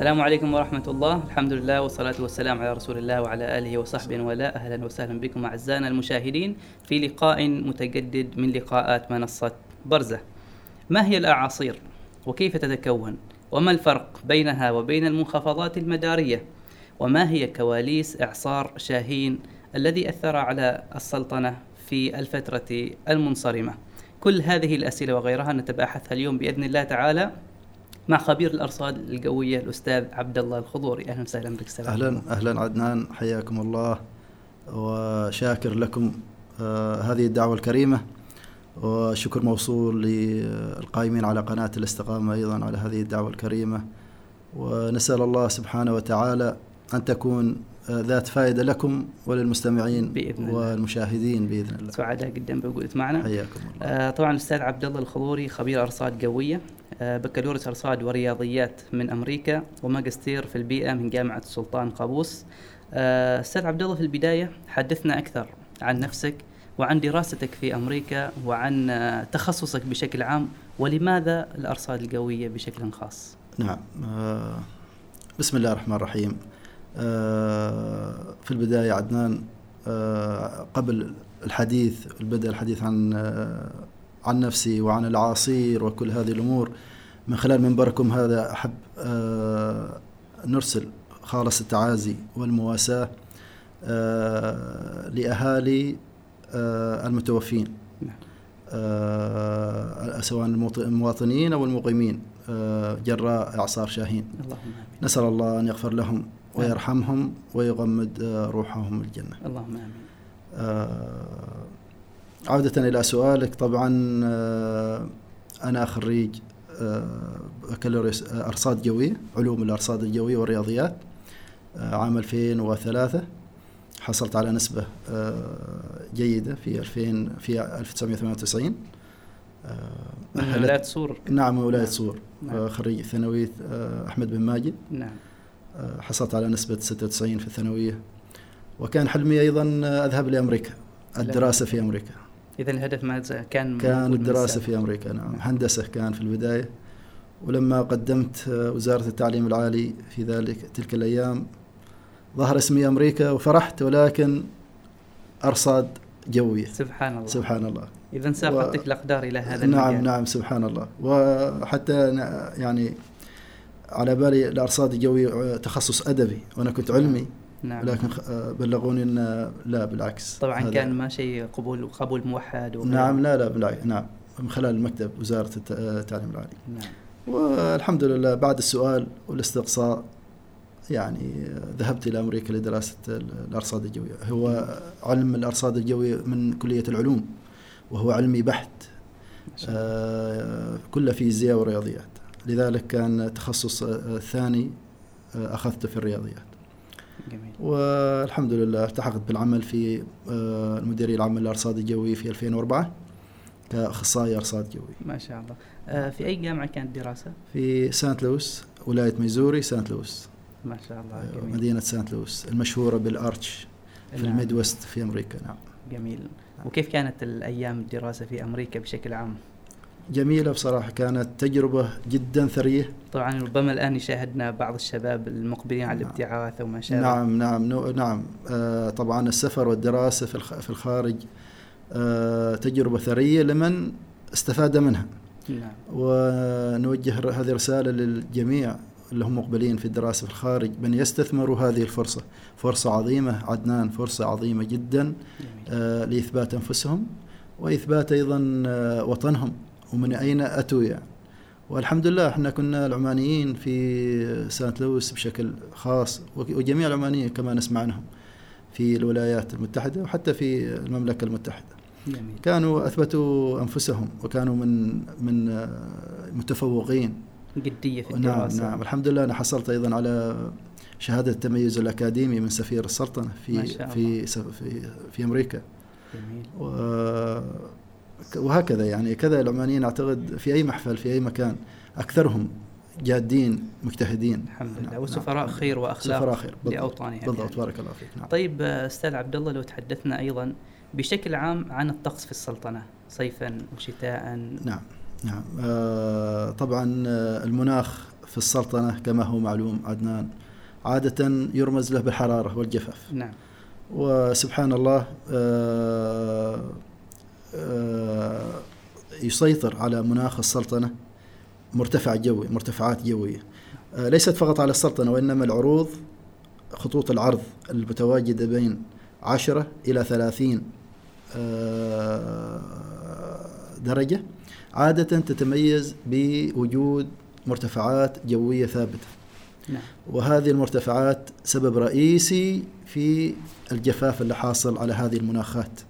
السلام عليكم ورحمة الله. الحمد لله والصلاة والسلام على رسول الله وعلى آله وصحبه ولا أهلا وسهلا بكم أعزائنا المشاهدين في لقاء متجدد من لقاءات منصة برزة. ما هي الأعاصير وكيف تتكون؟ وما الفرق بينها وبين المنخفضات المدارية؟ وما هي كواليس إعصار شاهين الذي أثر على السلطنة في الفترة المنصرمة؟ كل هذه الأسئلة وغيرها نتباحثها اليوم بإذن الله تعالى. مع خبير الأرصاد الجويه الأستاذ عبد الله الخضوري. أهلا وسهلا بك سلام. أهلا أهلا عدنان حياكم الله. وشاكر لكم آه هذه الدعوة الكريمة. وشكر موصول للقائمين على قناة الاستقامة أيضا على هذه الدعوة الكريمة. ونسأل الله سبحانه وتعالى أن تكون ذات فائدة لكم وللمستمعين بإذن الله. والمشاهدين بإذن الله. سعداء جدا بوجودك معنا. حياكم الله. آه طبعا الأستاذ عبد الله الخضوري خبير أرصاد جوية آه بكالوريوس أرصاد ورياضيات من أمريكا وماجستير في البيئة من جامعة السلطان قابوس. آه أستاذ عبد الله في البداية حدثنا أكثر عن نفسك وعن دراستك في أمريكا وعن آه تخصصك بشكل عام ولماذا الأرصاد الجوية بشكل خاص؟ نعم. آه بسم الله الرحمن الرحيم. في البداية عدنان آه، قبل الحديث البدء الحديث عن آه، عن نفسي وعن العاصير وكل هذه الأمور من خلال منبركم هذا أحب نرسل خالص التعازي والمواساة لأهالي المتوفين. سواء المواطنين أو المقيمين جراء إعصار شاهين نسأل الله أن يغفر لهم ويرحمهم ويغمد روحهم الجنة. اللهم آمين. آه عودة إلى سؤالك طبعا آه أنا خريج بكالوريوس آه أرصاد جوية علوم الأرصاد الجوية والرياضيات آه عام 2003 حصلت على نسبة آه جيدة في 2000 في 1998 آه من ولاية صور نعم من ولاية نعم. صور نعم. خريج ثانوية أحمد بن ماجد. نعم. آه، حصلت على نسبة 96 في الثانوية. وكان حلمي أيضا أذهب لأمريكا الدراسة في أمريكا. إذا الهدف ما كان كان الدراسة في أمريكا نعم. هندسة كان في البداية. ولما قدمت آه، وزارة التعليم العالي في ذلك تلك الأيام ظهر اسمي أمريكا وفرحت ولكن أرصاد جوية. سبحان الله. سبحان الله. إذا ساقتك و... الأقدار إلى هذا نعم المجال. نعم سبحان الله. وحتى يعني على بالي الأرصاد الجوي تخصص أدبي. وأنا كنت علمي نعم. لكن بلغوني إن لا بالعكس. طبعا كان ما شيء قبول قبول موحد نعم لا لا بالعكس. نعم. من خلال مكتب وزارة التعليم العالي. نعم. والحمد لله بعد السؤال والاستقصاء يعني ذهبت إلى أمريكا لدراسة الأرصاد الجوية. هو علم الأرصاد الجوي من كلية العلوم وهو علمي بحت آه كله فيزياء ورياضيات لذلك كان تخصص ثاني أخذته في الرياضيات جميل. والحمد لله التحقت بالعمل في المديرية العامة للأرصاد الجوي في 2004 كأخصائي أرصاد جوي ما شاء الله في أي جامعة كانت الدراسة؟ في سانت لويس ولاية ميزوري سانت لويس ما شاء الله جميل. مدينة سانت لويس المشهورة بالأرتش في نعم. الميد ويست في أمريكا نعم جميل وكيف كانت الأيام الدراسة في أمريكا بشكل عام؟ جميلة بصراحة كانت تجربة جدا ثرية. طبعا ربما الآن يشاهدنا بعض الشباب المقبلين على نعم. الابتعاث وما شابه. نعم نعم نعم. آه طبعا السفر والدراسة في في الخارج آه تجربة ثرية لمن استفاد منها. نعم. ونوجه هذه الرسالة للجميع اللي هم مقبلين في الدراسة في الخارج. بأن يستثمروا هذه الفرصة فرصة عظيمة عدنان فرصة عظيمة جدا آه لإثبات أنفسهم وإثبات أيضا آه وطنهم. ومن أين أتوا يعني؟ والحمد لله إحنا كنا العمانيين في سانت لويس بشكل خاص وجميع العمانيين كما نسمع عنهم في الولايات المتحدة وحتى في المملكة المتحدة. جميل. كانوا أثبتوا أنفسهم وكانوا من من متفوقين. جدية في الدراسة. نعم. نعم الحمد لله أنا حصلت أيضا على شهادة التميز الأكاديمي من سفير السلطنة في في في في أمريكا. جميل. وهكذا يعني كذا العمانيين أعتقد في أي محفل في أي مكان أكثرهم جادين مجتهدين. الحمد لله. نعم وسفراء نعم. خير وأخلاق سفراء خير. لاوطانهم بالضبط يعني. بارك الله فيك. نعم. طيب أستاذ عبد الله لو تحدثنا أيضا بشكل عام عن الطقس في السلطنة صيفا وشتاء. نعم نعم. آه طبعا المناخ في السلطنة كما هو معلوم عدنان عادة يرمز له بالحرارة والجفاف. نعم. وسبحان الله آه، آه، يسيطر على مناخ السلطنة مرتفع جوي مرتفعات جوية. آه، ليست فقط على السلطنة وإنما العروض خطوط العرض المتواجدة بين عشرة إلى ثلاثين درجة عادة تتميز بوجود مرتفعات جوية ثابتة. نعم. وهذه المرتفعات سبب رئيسي في الجفاف اللي حاصل على هذه المناخات.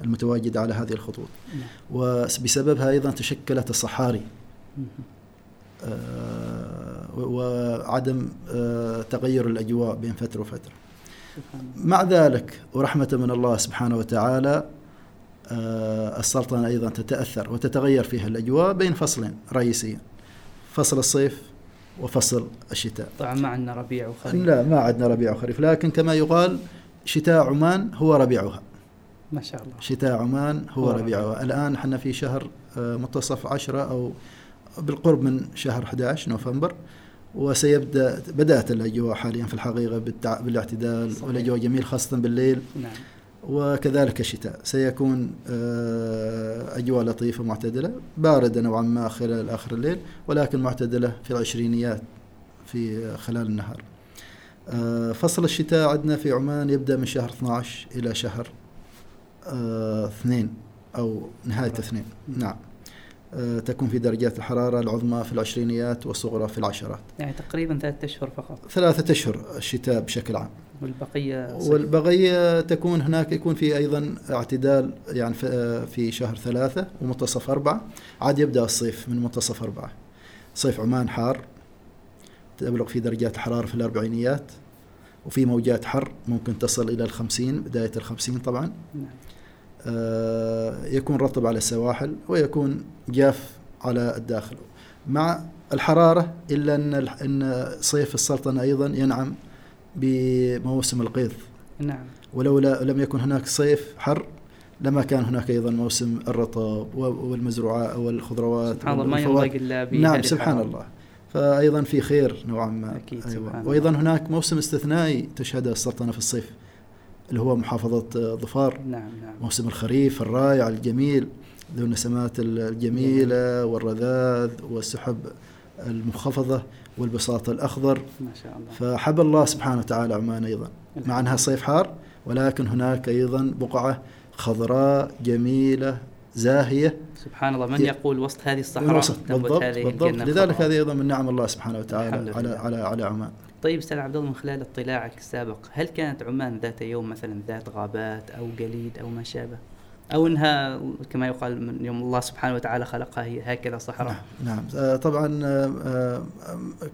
المتواجدة على هذه الخطوط. نعم. وبسببها أيضا تشكلت الصحاري. آه، وعدم آه، تغير الأجواء بين فترة وفترة. مع ذلك ورحمة من الله سبحانه وتعالى آه، السلطنة أيضا تتأثر وتتغير فيها الأجواء بين فصلين. رئيسيين فصل الصيف وفصل الشتاء. طبعا ما عندنا ربيع وخريف. لا ما عندنا ربيع وخريف. لكن كما يقال شتاء عمان هو ربيعها. ما شاء الله. شتاء عمان هو هو ربيعها الآن إحنا في شهر آه، منتصف عشرة أو بالقرب من شهر 11 نوفمبر. وسيبدأ بدأت الأجواء حاليا في الحقيقة بالتع... بالاعتدال صحيح. والأجواء جميل خاصة بالليل. نعم. وكذلك الشتاء. سيكون آه، أجواء لطيفة معتدلة باردة نوعا ما خلال آخر الليل ولكن معتدلة في العشرينيات في خلال النهار. آه، فصل الشتاء عندنا في عمان يبدأ من شهر 12 إلى شهر اثنين أو نهاية اثنين. نعم. آه، تكون في درجات الحرارة العظمى في العشرينيات والصغرى في العشرات. يعني تقريبا ثلاثة أشهر فقط. ثلاثة أشهر الشتاء بشكل عام. والبقية صيف. والبقية تكون هناك يكون في أيضا اعتدال يعني في- شهر ثلاثة ومنتصف أربعة. عاد يبدأ الصيف من منتصف أربعة. صيف عمان حار تبلغ في درجات الحرارة في الأربعينيات. وفي موجات حر ممكن تصل إلى الخمسين بداية الخمسين طبعا. نعم. يكون رطب على السواحل ويكون جاف على الداخل مع الحرارة إلا أن أن صيف السلطنة أيضا ينعم بموسم القيظ نعم ولولا لم يكن هناك صيف حر لما كان هناك أيضا موسم الرطب والمزروعات والخضروات سبحان الله ما. ينضج بهذه نعم سبحان. الله فايضا في خير نوعا ما أكيد، أيوة. سبحان الله. وأيضا هناك موسم استثنائي تشهده السلطنة في الصيف اللي هو محافظة آه، ظفار. نعم نعم. موسم الخريف الرائع الجميل. ذو النسمات ال- الجميلة والرذاذ والسحب المنخفضه والبساط الأخضر. ما شاء الله. فحب الله سبحانه وتعالى عمان الحمد مع أنها صيف حار ولكن هناك أيضا بقعة خضراء جميلة زاهية. سبحان الله. من يقول وسط هذه الصحراء؟ تنبت بالضبط بالضبط. لذلك. هذه أيضا من نعم الله سبحانه وتعالى على. على على عمان. طيب أستاذ عبد الله من خلال اطلاعك السابق هل كانت عمان ذات يوم مثلا ذات غابات أو جليد أو ما شابه؟ أو إنها كما يقال من يوم الله سبحانه وتعالى خلقها هي هكذا صحراء؟ نعم نعم. آه، طبعا آه، آه،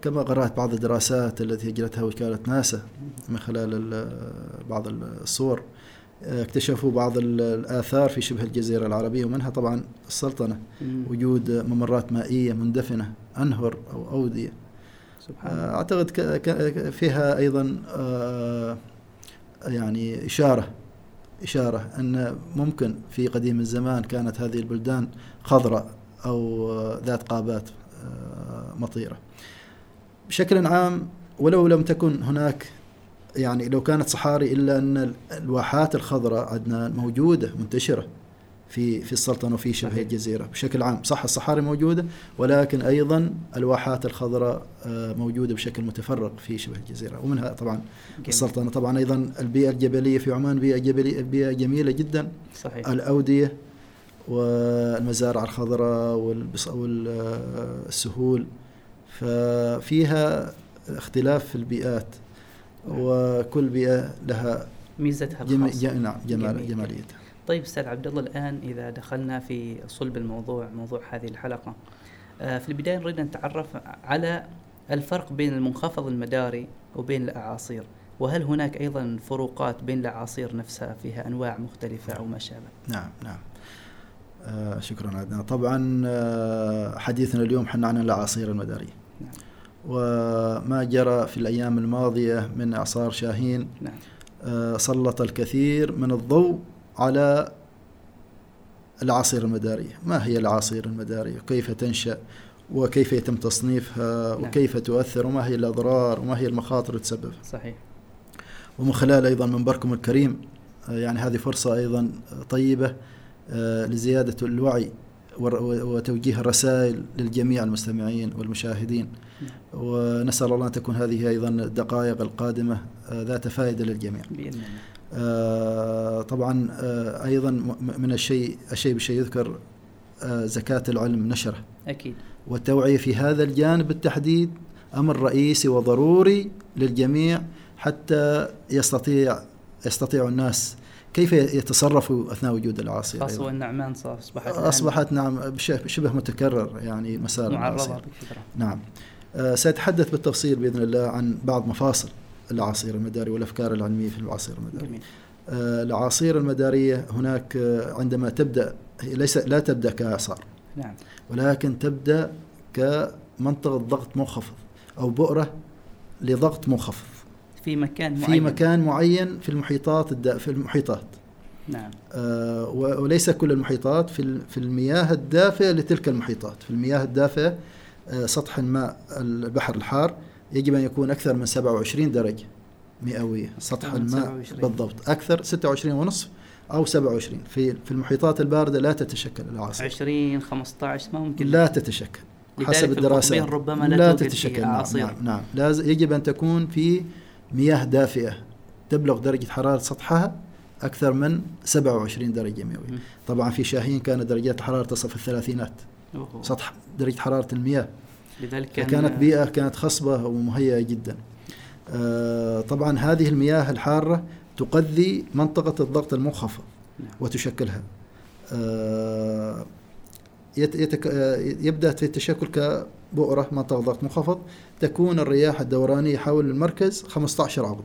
كما قرأت بعض الدراسات التي أجرتها وكالة ناسا من خلال ال- بعض الصور اكتشفوا بعض ال- الآثار في شبه الجزيرة العربية ومنها طبعا السلطنة مم. وجود ممرات مائية مندفنة أنهر أو أودية. سبحان الله آه، أعتقد فيها أيضا آه، يعني إشارة إشارة أن ممكن في قديم الزمان كانت هذه البلدان خضراء أو ذات قابات آه، مطيرة. بشكل عام ولو لم تكن هناك يعني لو كانت صحاري إلا أن ال- الواحات الخضراء عندنا موجودة منتشرة في في السلطنة وفي شبه. الجزيرة بشكل عام صح الصحاري موجودة ولكن أيضا الواحات الخضراء آه، موجودة بشكل متفرق في شبه الجزيرة ومنها طبعا جميل. السلطنة طبعا أيضا البيئة الجبلية في عمان بيئة جبلية بيئة جميلة جدا صحيح الأودية والمزارع الخضراء والسهول ففيها اختلاف في البيئات نعم. وكل بيئة لها ميزتها جم... الخاصة ج... نعم جمال جميل. جماليتها طيب أستاذ عبد الله الآن إذا دخلنا في صلب الموضوع موضوع هذه الحلقة. آه، في البداية نريد أن نتعرف على الفرق بين المنخفض المداري وبين الأعاصير وهل هناك أيضا فروقات بين الأعاصير نفسها فيها أنواع مختلفة أو ما شابه؟ نعم نعم. آه شكرا عدنان. طبعا آه حديثنا اليوم حنا عن الأعاصير المدارية. نعم. وما جرى في الأيام الماضية من إعصار شاهين نعم. آه، سلط الكثير من الضوء على الأعاصير المدارية ما هي الأعاصير المدارية كيف تنشأ؟ وكيف يتم تصنيفها؟ نعم. وكيف تؤثر؟ وما هي الأضرار؟ وما هي المخاطر اللي تسبب؟ صحيح. ومن خلال أيضا منبركم الكريم يعني هذه فرصة أيضا طيبة آه، لزيادة الوعي وتوجيه الرسائل للجميع المستمعين والمشاهدين. نعم. ونسأل الله أن تكون هذه أيضا الدقائق القادمة آه، ذات فائدة للجميع. بإذن الله. طبعا آه، أيضا م- من الشيء الشيء بالشيء يذكر آه، زكاة العلم نشرة. أكيد. والتوعية في هذا الجانب بالتحديد أمر رئيسي وضروري للجميع حتى يستطيع يستطيع الناس كيف يتصرفوا أثناء وجود أيضاً. والنعمان صار أصبحت الآن أصبحت نعم شبه متكرر يعني مسار بكثرة. نعم. آه، سأتحدث بالتفصيل بإذن الله عن بعض مفاصل. الأعاصير المدارية والأفكار العلمية في الأعاصير المدارية جميل. آه، الأعاصير المدارية هناك آه، عندما تبدأ هي ليس لا تبدأ كإعصار نعم. ولكن تبدأ كمنطقة ضغط منخفض أو بؤرة لضغط منخفض. في مكان معين. في مكان معين في المحيطات في المحيطات. نعم. آه، وليس كل المحيطات في في المياه الدافئة لتلك المحيطات. في المياه الدافئة آه، سطح الماء البحر الحار. يجب أن يكون أكثر من 27 درجة مئوية سطح الماء 27. بالضبط. أكثر 26 ونصف أو 27 في في المحيطات الباردة لا تتشكل الأعاصير 20 15 ما ممكن. لا تتشكل. حسب القطبين ربما لا لا تتشكل. نعم, أعاصير. نعم, نعم. لازم يجب أن تكون في مياه دافئة تبلغ درجة حرارة سطحها أكثر من 27 درجة مئوية. طبعا في شاهين كانت درجات الحرارة تصل في الثلاثينات. أوه. سطح درجة حرارة المياه. لذلك كان كانت بيئة كانت خصبة ومهيئة جدا آه، طبعا هذه المياه الحارة تقذي منطقة الضغط المنخفض نعم. وتشكلها آه، يتك- آه، يبدأ في التشكل كبؤرة منطقة ضغط منخفض تكون الرياح الدورانية حول المركز 15 عقدة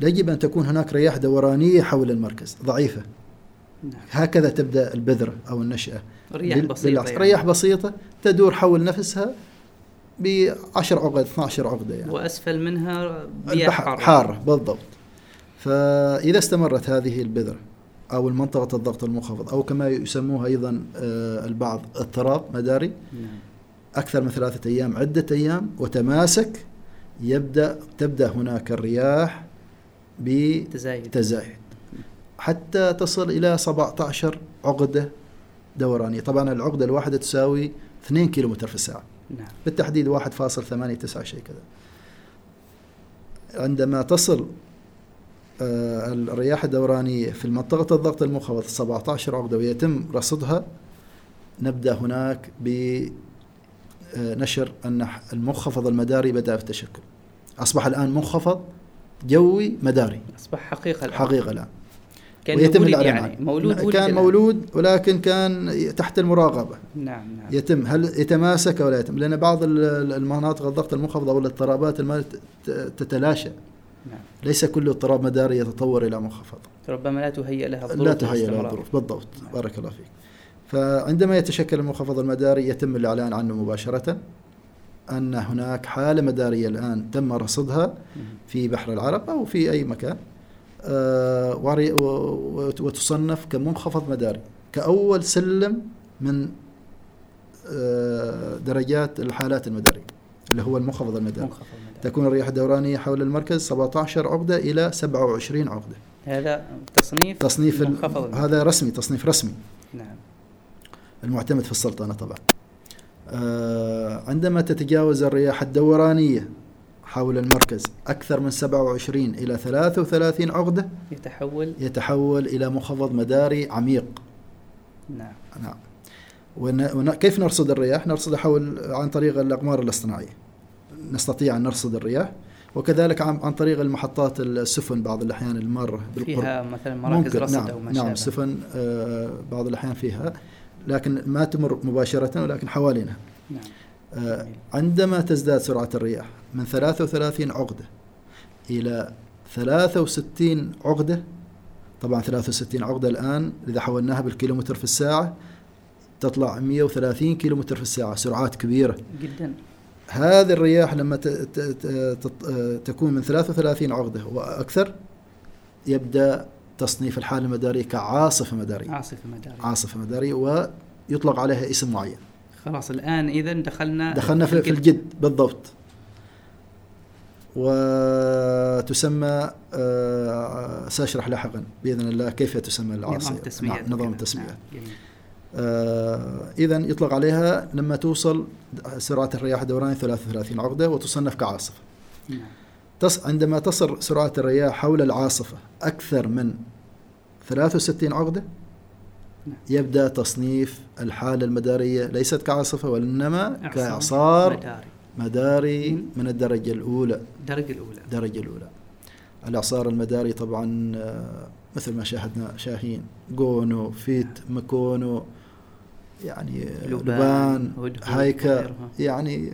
يجب أن تكون هناك رياح دورانية حول المركز ضعيفة نعم. هكذا تبدأ البذرة أو النشأة رياح بسيطة. يعني. رياح بسيطة تدور حول نفسها ب 10 عقد 12 عقدة يعني. وأسفل منها بيئة البحر حارة. حارة بالضبط. فإذا استمرت هذه البذرة أو المنطقة الضغط المنخفض أو كما يسموها أيضا آه، البعض اضطراب مداري نعم. أكثر من ثلاثة أيام عدة أيام وتماسك يبدأ تبدأ هناك الرياح تزايد بتزايد. حتى تصل إلى 17 عقدة دورانية. طبعا العقدة الواحدة تساوي 2 كيلومتر في الساعة. نعم. بالتحديد 1.89 شيء كذا. عندما تصل آه، الرياح الدورانية في منطقة الضغط المنخفض 17 عقدة ويتم رصدها نبدأ هناك بنشر أن المنخفض المداري بدأ في التشكل أصبح الآن منخفض جوي مداري. أصبح حقيقة الآن. حقيقة الآن. كان ويتم الإعلان يعني. مولود كان. مولود ولكن كان تحت المراقبة. نعم نعم. يتم. هل يتماسك ولا يتم؟ لأن بعض ال- المناطق الضغط المنخفض أو الاضطرابات الماء ت- تتلاشى. نعم. ليس كل اضطراب مداري يتطور إلى منخفض ربما لا تهيئ لها الظروف لا تهيأ لها. الظروف. بالضبط. بارك الله فيك. فعندما يتشكل المنخفض المداري يتم الإعلان عنه مباشرة أن هناك حالة مدارية الآن تم رصدها. في بحر العرب أو في أي مكان. وتصنف كمنخفض مداري كأول سلم من آه، درجات الحالات المدارية اللي هو المنخفض المداري. منخفض. تكون الرياح الدورانية حول المركز 17 عقدة إلى 27 عقدة. هذا تصنيف تصنيف. هذا رسمي تصنيف رسمي. نعم. المعتمد في السلطنة طبعا. آه، عندما تتجاوز الرياح الدورانية حول المركز أكثر من 27 إلى 33 عقدة يتحول. يتحول إلى منخفض مداري عميق. نعم. نعم. ون... ون... كيف نرصد الرياح؟ نرصدها حول عن طريق الأقمار الاصطناعية. نستطيع أن نرصد الرياح وكذلك عن, عن طريق المحطات السفن بعض الأحيان المارة بالقرب. فيها مثلا مراكز رصد نعم أو ما نعم سفن آه بعض الأحيان فيها لكن ما تمر مباشرة ولكن حوالينها نعم. عندما تزداد سرعة الرياح من 33 عقدة إلى 63 عقدة طبعا 63 عقدة الآن إذا حولناها بالكيلومتر في الساعة تطلع 130 كيلومتر في الساعة سرعات كبيرة. جدا. هذه الرياح لما تط- تكون من 33 عقدة وأكثر يبدأ تصنيف الحالة المدارية كعاصفة مدارية. عاصفة مدارية. عاصفة مدارية ويطلق عليها اسم معين. خلاص الآن إذا دخلنا دخلنا في, في الجد بالضبط وتسمى آه، سأشرح لاحقا بإذن الله كيف تسمى العاصفه نظام نعم نظام وكذا. التسميات نعم. جميل. آه اذا يطلق عليها لما توصل سرعة الرياح دوران 33 عقدة وتصنف كعاصفة نعم. تص عندما تصل سرعة الرياح حول العاصفة أكثر من 63 عقدة نعم. يبدأ تصنيف الحالة المدارية ليست كعاصفة وإنما إعصار كإعصار مداري. مداري. من الدرجة الأولى. الدرجه الأولى. الدرجة الأولى. الإعصار المداري طبعا آه، مثل ما شاهدنا شاهين. جونو فيت مكونو يعني آه، لبان، هايكا. يعني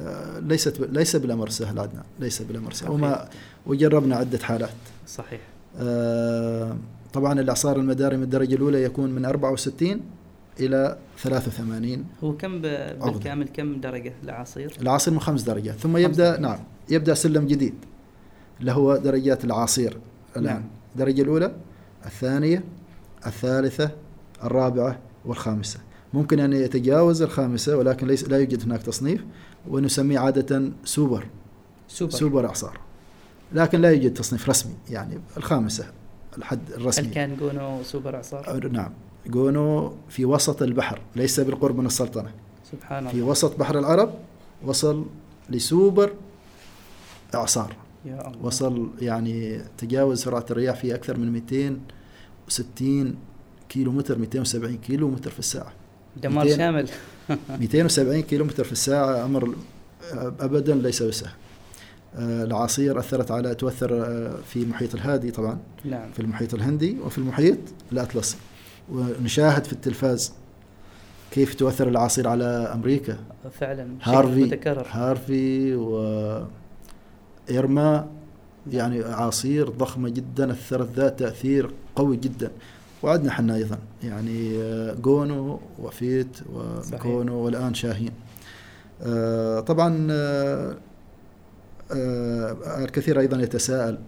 آه، ليست ليس بالأمر سهل عدنا ليس بالأمر سهل. وما وجربنا عدة حالات. صحيح. آه، طبعا الإعصار المداري من الدرجة الأولى يكون من 64 إلى 83 هو كم بالكامل كم درجة العصير؟ العاصر من خمس درجات ثم خمس يبدأ درجات. نعم يبدأ سلم جديد اللي هو درجات الأعاصير الآن. نعم. الدرجه الأولى الثانية الثالثة الرابعة والخامسة. ممكن أن يتجاوز الخامسة ولكن ليس لا يوجد هناك تصنيف ونسميه عادة super. super, super إعصار. لكن لا يوجد تصنيف رسمي يعني الخامسة. الحد الرسمي. هل كان جونو سوبر اعصار؟ نعم. جونو في وسط البحر ليس بالقرب من السلطنة. سبحان في الله. وسط بحر العرب وصل لسوبر اعصار يا الله. وصل يعني تجاوز سرعة الرياح في أكثر من 260 كيلو متر 270 كيلو متر في الساعة. دمار 200 شامل. 270 كيلو متر في الساعة أمر ابدا ليس بسهل. آه، العاصير أثرت على تؤثر آه، في المحيط الهادي طبعا نعم. في المحيط الهندي وفي المحيط الأطلسي. ونشاهد في التلفاز كيف تؤثر العاصير على أمريكا. فعلا هارفي متكرر. هارفي و إيرما يعني أعاصير ضخمة جدا أثرت ذات تأثير قوي جدا. وعدنا حنا أيضا يعني آه، جونو وفيت وكونو والآن شاهين. طبعا الكثير أيضا يتساءل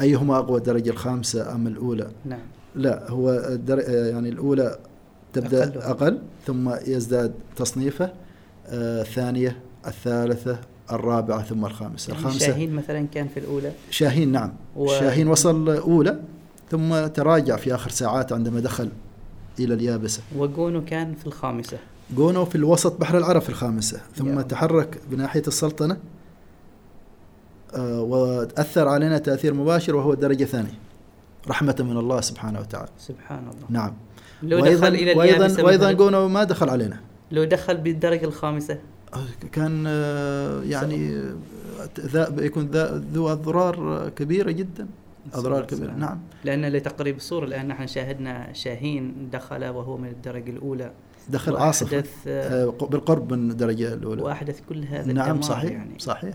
أيهما أقوى الدرجة الخامسة أم الأولى؟ نعم. لا هو الدر... آه، يعني الأولى تبدأ أقل. أقل, ثم يزداد تصنيفه آه، الثانية الثالثة الرابعة ثم الخامسة. يعني الخامسة شاهين مثلا كان في الأولى؟ شاهين نعم. و- شاهين وصل أولى ثم تراجع في آخر ساعات عندما دخل إلى اليابسة. وجونو كان في الخامسة. جونو في الوسط بحر العرب في الخامسة ثم يا. تحرك بناحية السلطنة آه، وأثر علينا تأثير مباشر وهو الدرجة الثانية. رحمة من الله سبحانه وتعالى. سبحان الله. نعم. لو وأيضا دخل إلى وأيضا وأيضا جونو ما دخل علينا. لو دخل بالدرجة الخامسة. كان آه، يعني آه، ذا يكون ذا ذو أضرار آه، كبيرة جدا. أضرار كبيرة. السلام. نعم. لأن لتقريب الصورة الآن نحن شاهدنا شاهين دخل وهو من الدرجة الأولى. دخل وأحدث آه، آه، بالقرب من الدرجة الأولى. وأحدث كل هذا نعم صحيح يعني. صحيح.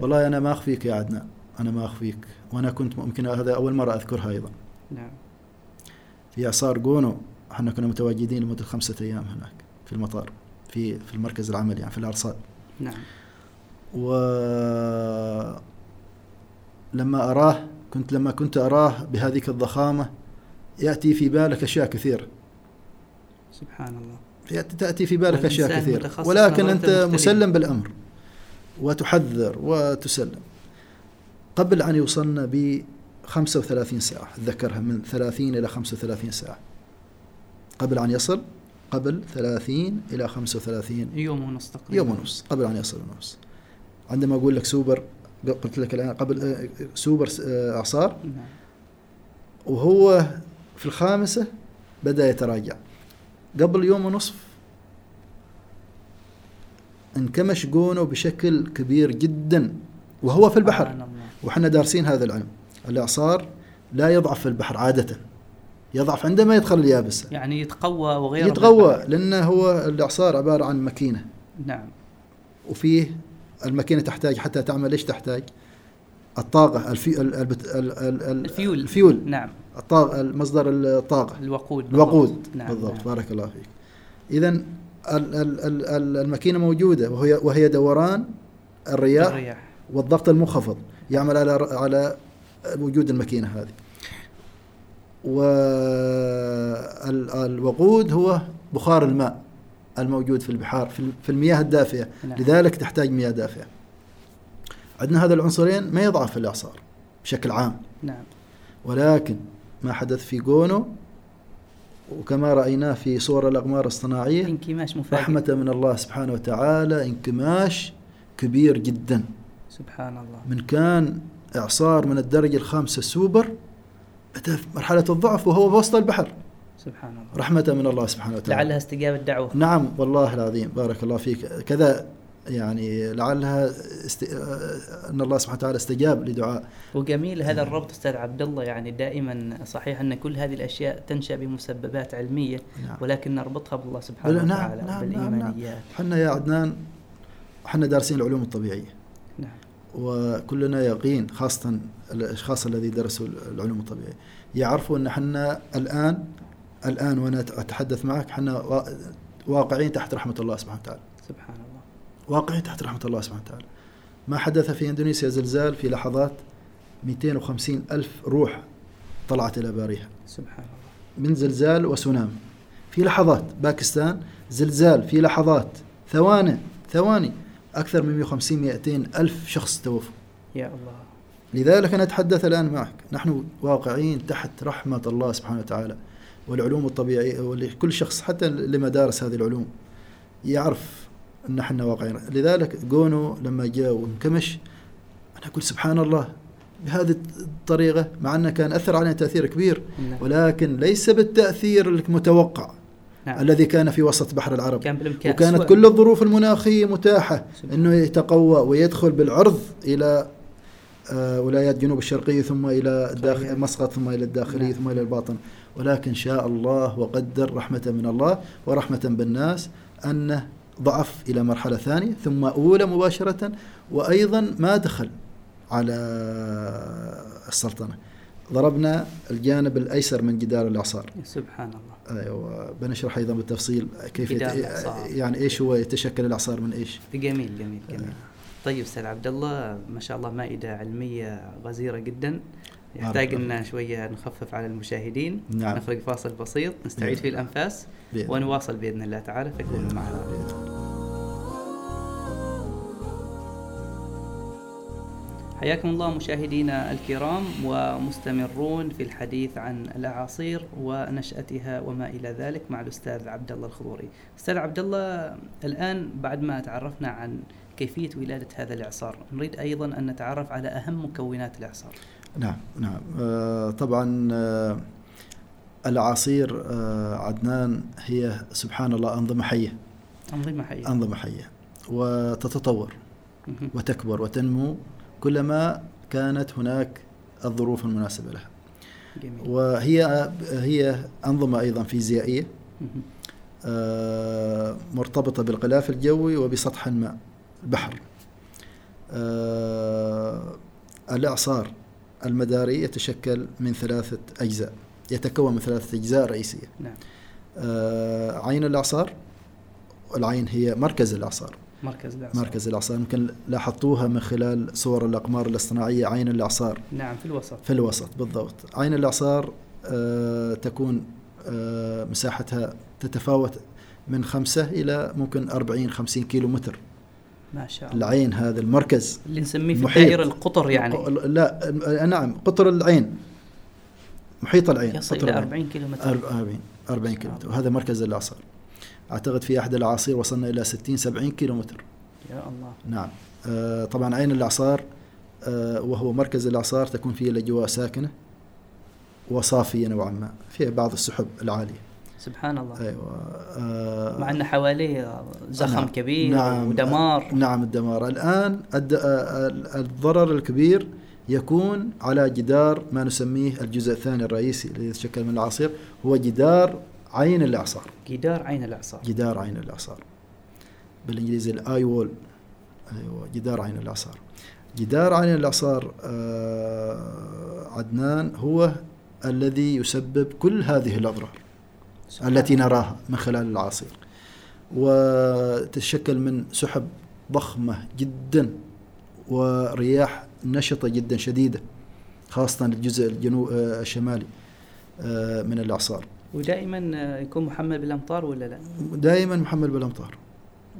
والله أنا ما أخفيك يا عدنان. أنا ما أخفيك. وأنا كنت ممكن هذا أول مرة أذكرها أيضا. نعم. في اعصار جونو إحنا كنا متواجدين لمدة خمسة أيام هناك في المطار في في المركز العملي يعني في الأرصاد. نعم. و لما أراه كنت لما كنت أراه بهذه الضخامة يأتي في بالك أشياء كثيرة. سبحان الله. يأتي- تأتي في بالك أشياء كثيرة. ولكن أنت مختلفة. مسلم بالأمر. وتحذر وتسلم. قبل أن يوصلنا ب 35 ساعة أتذكرها من 30 إلى 35 ساعة. قبل أن يصل؟ قبل 30 إلى 35 يوم ونص تقريبا. يوم ونص قبل أن يصل ونص. عندما أقول لك سوبر قلت لك الآن قبل آه، سوبر آه، إعصار. نعم. وهو في الخامسة بدأ يتراجع. قبل يوم ونصف انكمش جونو بشكل كبير جدا وهو في البحر. وحنا دارسين هذا العلم. الإعصار لا يضعف في البحر عادة. يضعف عندما يدخل اليابسة. يعني يتقوى وغيره يتقوى لأنه هو الإعصار عبارة عن ماكينة. نعم. وفيه الماكينة تحتاج حتى تعمل إيش تحتاج؟ الطاقة الفي ال- ال- ال- ال- ال fuel. ال fuel. نعم. الطاقة مصدر الطاقة. الوقود. الوقود. بالضبط. نعم بالضبط. نعم. بارك الله فيك. ال- الماكينة موجودة وهي وهي دوران الرياح الرياح. والضغط المنخفض يعمل على على وجود الماكينة هذه. والوقود هو بخار الماء الموجود في البحار في ال- في المياه الدافئة. نعم. لذلك تحتاج مياه دافئة. عندنا هذا العنصرين ما يضعف في الإعصار بشكل عام. نعم. ولكن ما حدث في جونو وكما رأيناه في صور الأقمار الصناعية انكماش مفاجئ. رحمة من الله سبحانه وتعالى انكماش كبير جدا. سبحان الله. من كان إعصار من الدرجة الخامسة سوبر أتى في مرحلة الضعف وهو بوسط البحر. سبحان الله. رحمة من الله سبحانه وتعالى. لعلها استجابة دعوة نعم والله العظيم. بارك الله فيك. كذا يعني لعلها است... آه، أن الله سبحانه وتعالى استجاب لدعاء. وجميل هذا الربط أستاذ عبد الله. يعني دائما صحيح أن كل هذه الأشياء تنشأ بمسببات علمية نعم. ولكن نربطها بالله سبحانه نعم، وتعالى نعم، نعم، بالإيمانيات. حنا يا عدنان حنا دارسين العلوم الطبيعية. نعم. وكلنا يقين خاصة الأشخاص الذي درسوا العلوم الطبيعية. يعرفوا أن حنا الآن الآن وأنا أتحدث معك حنا وا- واقعين تحت رحمة الله سبحانه وتعالى. سبحان الله. واقعين تحت رحمة الله سبحانه وتعالى. ما حدث في إندونيسيا زلزال في لحظات 250 ألف روح طلعت إلى باريها. سبحان الله. من زلزال وسونامي. في لحظات باكستان زلزال في لحظات ثواني ثواني أكثر من 150 200 ألف شخص توفوا. يا الله. لذلك أنا أتحدث الآن معك. نحن واقعين تحت رحمة الله سبحانه وتعالى. والعلوم الطبيعية ولكل شخص حتى لما دارس هذه العلوم يعرف نحن واقعين لذلك جونو لما جاء وانكمش أنا أقول سبحان الله بهذه الطريقة مع أنه كان أثر علينا تأثير كبير نعم. ولكن ليس بالتأثير المتوقع نعم. الذي كان في وسط بحر العرب كان وكانت كل الظروف المناخية متاحة سبحان أنه يتقوى ويدخل بالعرض إلى آه، ولايات جنوب الشرقية ثم إلى. الداخل مسقط ثم إلى الداخلية نعم. ثم إلى الباطن ولكن شاء الله وقدر رحمة من الله ورحمة بالناس أنه ضعف إلى مرحلة ثانية ثم أولى مباشرة وأيضا ما دخل على السلطنة. ضربنا الجانب الأيسر من جدار الإعصار. سبحان الله. أيوه بنشرح أيضا بالتفصيل كيف يت... الإعصار. يعني إيش هو يتشكل الإعصار من إيش؟ جميل جميل جميل. طيب أستاذ عبد الله ما شاء الله مائدة علمية غزيرة جدا. يحتاج ان شوية نخفف على المشاهدين. نعم. نخرج فاصل بسيط نستعيد بإذن فيه الأنفاس بإذن ونواصل بإذن الله تعالى فكونوا معنا. حياكم الله مشاهدينا الكرام ومستمرون في الحديث عن الأعاصير ونشأتها وما إلى ذلك مع الأستاذ عبد الله الخضوري. أستاذ عبد الله الآن بعد ما تعرفنا عن كيفية ولادة هذا الإعصار، نريد أيضا أن نتعرف على أهم مكونات الإعصار. نعم نعم آه طبعا آه الاعاصير آه عدنان هي سبحان الله أنظمة حية أنظمة حية. أنظمة حية وتتطور. وتكبر وتنمو كلما كانت هناك الظروف المناسبة لها جميل. وهي هي فيزيائية مهم. آه، مرتبطة بالغلاف الجوي وبسطح الماء البحر الإعصار المداري يتشكل من ثلاثة أجزاء يتكون من ثلاثة أجزاء رئيسية. نعم. آه، عين الإعصار العين هي مركز الإعصار. مركز الأعصار. مركز الإعصار. يمكن لاحظتوها من خلال صور الأقمار الاصطناعية. عين الإعصار. نعم في الوسط. في الوسط بالضبط. عين الإعصار آه، تكون آه، مساحتها تتفاوت من خمسة إلى ممكن أربعين خمسين كيلو متر ما شاء الله. العين هذا المركز اللي نسميه في محيط. الدائره القطر يعني لا نعم قطر العين محيط العين يصل قطر إلى العين. 40 كيلو متر. 40 40 كيلو متر وهذا مركز الإعصار أعتقد في أحد الأعاصير وصلنا إلى 60 70 كيلو متر يا الله. نعم آه، طبعا عين الإعصار آه، وهو مركز الإعصار تكون فيه الأجواء ساكنة وصافية نوعا ما فيها بعض السحب العالية سبحان الله. أيوة. آه، مع ان حواليه زخم نعم. كبير نعم. ودمار. نعم الدمار. الآن الد- آه، ال- الضرر الكبير يكون على جدار ما نسميه الجزء الثاني الرئيسي الذي يتشكل من الأعاصير هو جدار عين الإعصار. جدار عين الإعصار. جدار عين الإعصار. بالإنجليزي الآي وول أيوة جدار عين الإعصار. جدار عين الإعصار آه، عدنان هو الذي يسبب كل هذه الأضرار. سبحان التي. نراها من خلال العاصير وتتشكل من سحب ضخمة جدا ورياح نشطة جدا شديدة خاصة الجزء الجنوب الشمالي آه، من الإعصار ودائما آه، يكون محمل بالأمطار ولا لا؟ دائما محمل بالأمطار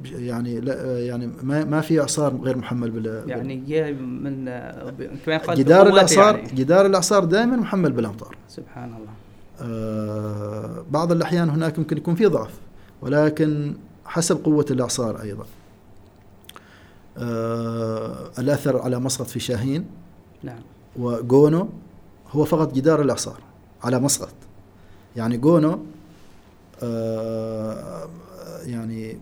يعني لا يعني ما ما في أعصار غير محمل بال يعني جاي من آه، كما يقال جدار الأعصار يعني. جدار الأعصار دائما محمل بالأمطار سبحان الله آه، بعض الأحيان هناك ممكن يكون في ضعف ولكن حسب قوة الإعصار أيضا. آه، الأثر على مسقط في شاهين نعم. وجونو هو فقط جدار الإعصار على مسقط يعني جونو آه، يعني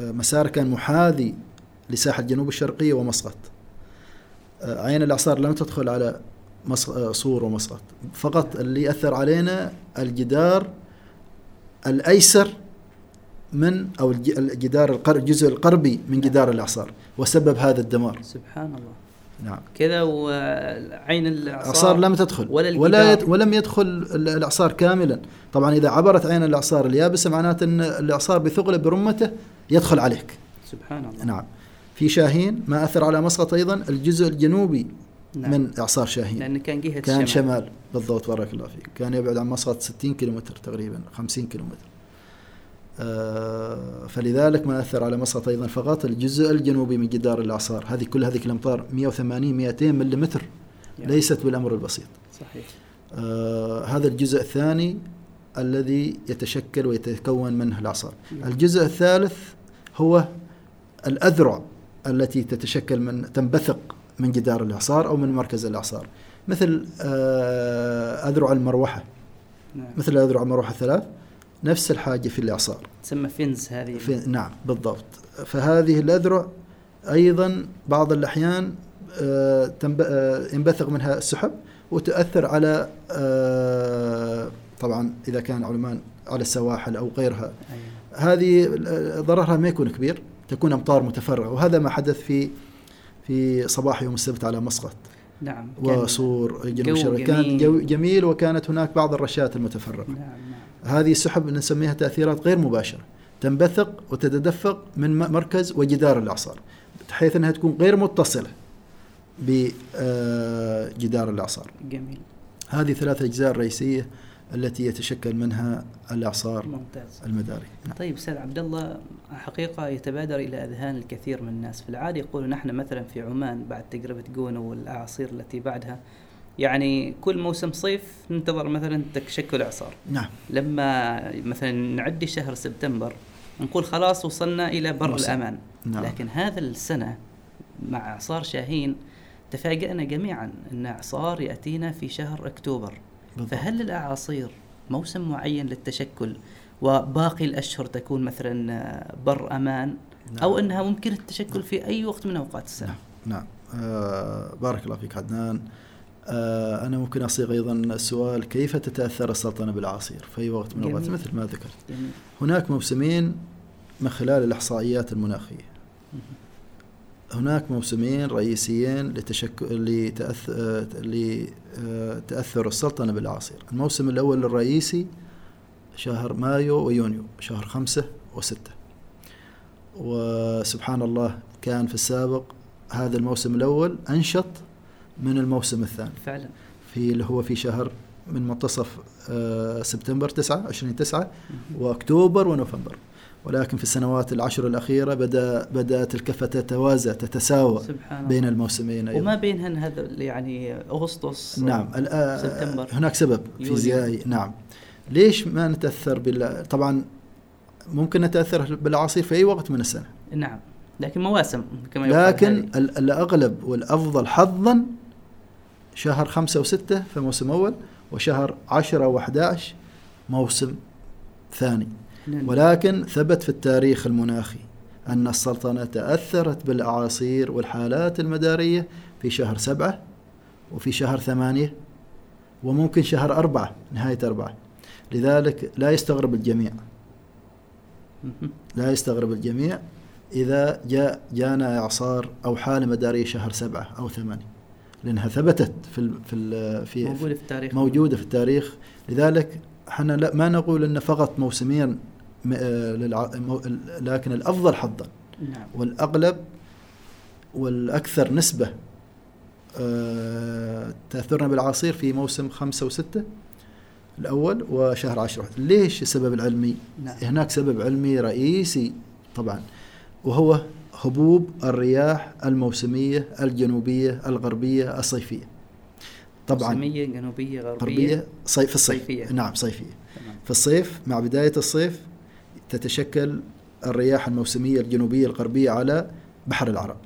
آه، مسار كان محاذي لساحة الجنوب الشرقية ومسقط آه، عين الإعصار لم تدخل على آه، صور ومسقط فقط اللي أثر علينا الجدار الأيسر من أو الج- الجدار الجزء القربي من جدار الإعصار وسبب هذا الدمار. سبحان الله نعم. كذا وعين الأعصار لم تدخل. ولا ولا. يد ولم يدخل ال- الإعصار كاملا. طبعا إذا عبرت عين الإعصار اليابسة معناته أن الإعصار بثقله برمته يدخل عليك. سبحان الله نعم. في شاهين ما أثر على مسقط أيضا الجزء الجنوبي نعم. من إعصار شاهين. لأن كان جهة كان الشمال. شمال بالضبط بارك الله فيك. كان يبعد عن مسقط 60 كيلومتر تقريبا 50 كيلومتر. آه فلذلك ما أثر على مسقط أيضا فقط الجزء الجنوبي من جدار الإعصار. هذه كل هذه الأمطار 180 200 ملم يعني. ليست بالأمر البسيط. صحيح. آه هذا الجزء الثاني الذي يتشكل ويتكون منه الأعصار. نعم. الجزء الثالث هو الأذرع التي تتشكل من تنبثق من جدار الإعصار أو من مركز الإعصار. مثل آه أذرع المروحة. نعم. مثل أذرع المروحة الثلاث نفس الحاجة في الإعصار. تسمى فينز هذه. في نعم بالضبط. فهذه الأذرع أيضا بعض الأحيان آه، آه، ينبثق منها السحب وتؤثر على طبعا إذا كان علمان على السواحل أو غيرها. أيوة. هذه ضررها ما يكون كبير تكون أمطار متفرغة وهذا ما حدث في في صباح يوم السبت على مسقط. نعم وصور جنوب جو الشرق. كان جميل. جو جميل وكانت هناك بعض الرشات المتفرقة. نعم نعم. هذه السحب نسميها تأثيرات غير مباشرة. تنبثق وتتدفق من مركز وجدار الإعصار بحيث أنها تكون غير متصلة بجدار الإعصار. جميل. هذه ثلاث أجزاء رئيسية التي يتشكل منها الإعصار ممتاز. المداري. نعم. طيب أستاذ عبد الله حقيقة يتبادر إلى أذهان الكثير من الناس. في العادة يقولوا نحن مثلا في عمان بعد تجربة جونو والأعاصير التي بعدها يعني كل موسم صيف ننتظر مثلا تشكل أعصار. نعم. لما مثلا نعدي شهر سبتمبر نقول خلاص وصلنا إلى بر موسم. الأمان. نعم. لكن هذا السنة مع أعصار شاهين تفاجأنا جميعا إن أعصار يأتينا في شهر أكتوبر. بالضبط. فهل الأعاصير موسم معين للتشكل وباقي الأشهر تكون مثلا بر أمان نعم. أو إنها ممكن التشكل في أي وقت من أوقات السنة نعم آه بارك الله فيك عدنان آه أنا ممكن أصيغ أيضا السؤال كيف تتأثر السلطنة بالأعاصير في أي وقت من الأوقات. مثل ما ذكرت جميل. هناك موسمين من خلال الإحصائيات المناخية هناك موسمين رئيسيين لتشكل لتأث... آه، لتأثر السلطنة بالأعاصير الموسم الأول الرئيسي شهر مايو ويونيو شهر خمسة وستة. وسبحان الله كان في السابق هذا الموسم الأول أنشط من الموسم الثاني. فعلا. في اللي هو في شهر من منتصف آه، سبتمبر 9 20 9 وأكتوبر ونوفمبر. ولكن في السنوات العشر الأخيرة بدا بدات الكفه تتوازى تتساوى سبحان بين الموسمين. وما أيضا بينهن هذا يعني أغسطس نعم. الآ- سبتمبر. هناك سبب. فيزيائي. نعم. ليش ما نتأثر بال طبعا ممكن نتأثر بالاعاصير في أي وقت من السنة. نعم. لكن مواسم كما لكن الأغلب والأفضل حظا شهر خمسة وستة في موسم أول وشهر عشرة وأحد موسم ثاني. ولكن ثبت في التاريخ المناخي أن السلطنة تأثرت بالأعاصير والحالات المدارية في شهر سبعة وفي شهر ثمانية وممكن شهر أربعة نهاية أربعة. لذلك لا يستغرب الجميع. لا يستغرب الجميع إذا جاء جانا إعصار أو حالة مدارية شهر سبعة أو ثمانية. لأنها ثبتت في ال في ال في موجودة في التاريخ. موجودة في التاريخ. لذلك إحنا لا ما نقول أن فقط موسمين م- آه، للع- مو- لكن الأفضل حظا نعم. والأغلب والأكثر نسبة آه، تأثرنا بالعصير في موسم خمسة وستة الأول وشهر عشرة. ليش السبب العلمي نعم. هناك سبب علمي رئيسي طبعا وهو هبوب الرياح الموسمية الجنوبية الغربية الصيفية. طبعا موسمية جنوبية غربية. غربية صيف في الصيف. صيفية. نعم صيفية. تمام. في الصيف مع بداية الصيف تتشكل الرياح الموسمية الجنوبية الغربية على بحر العرب.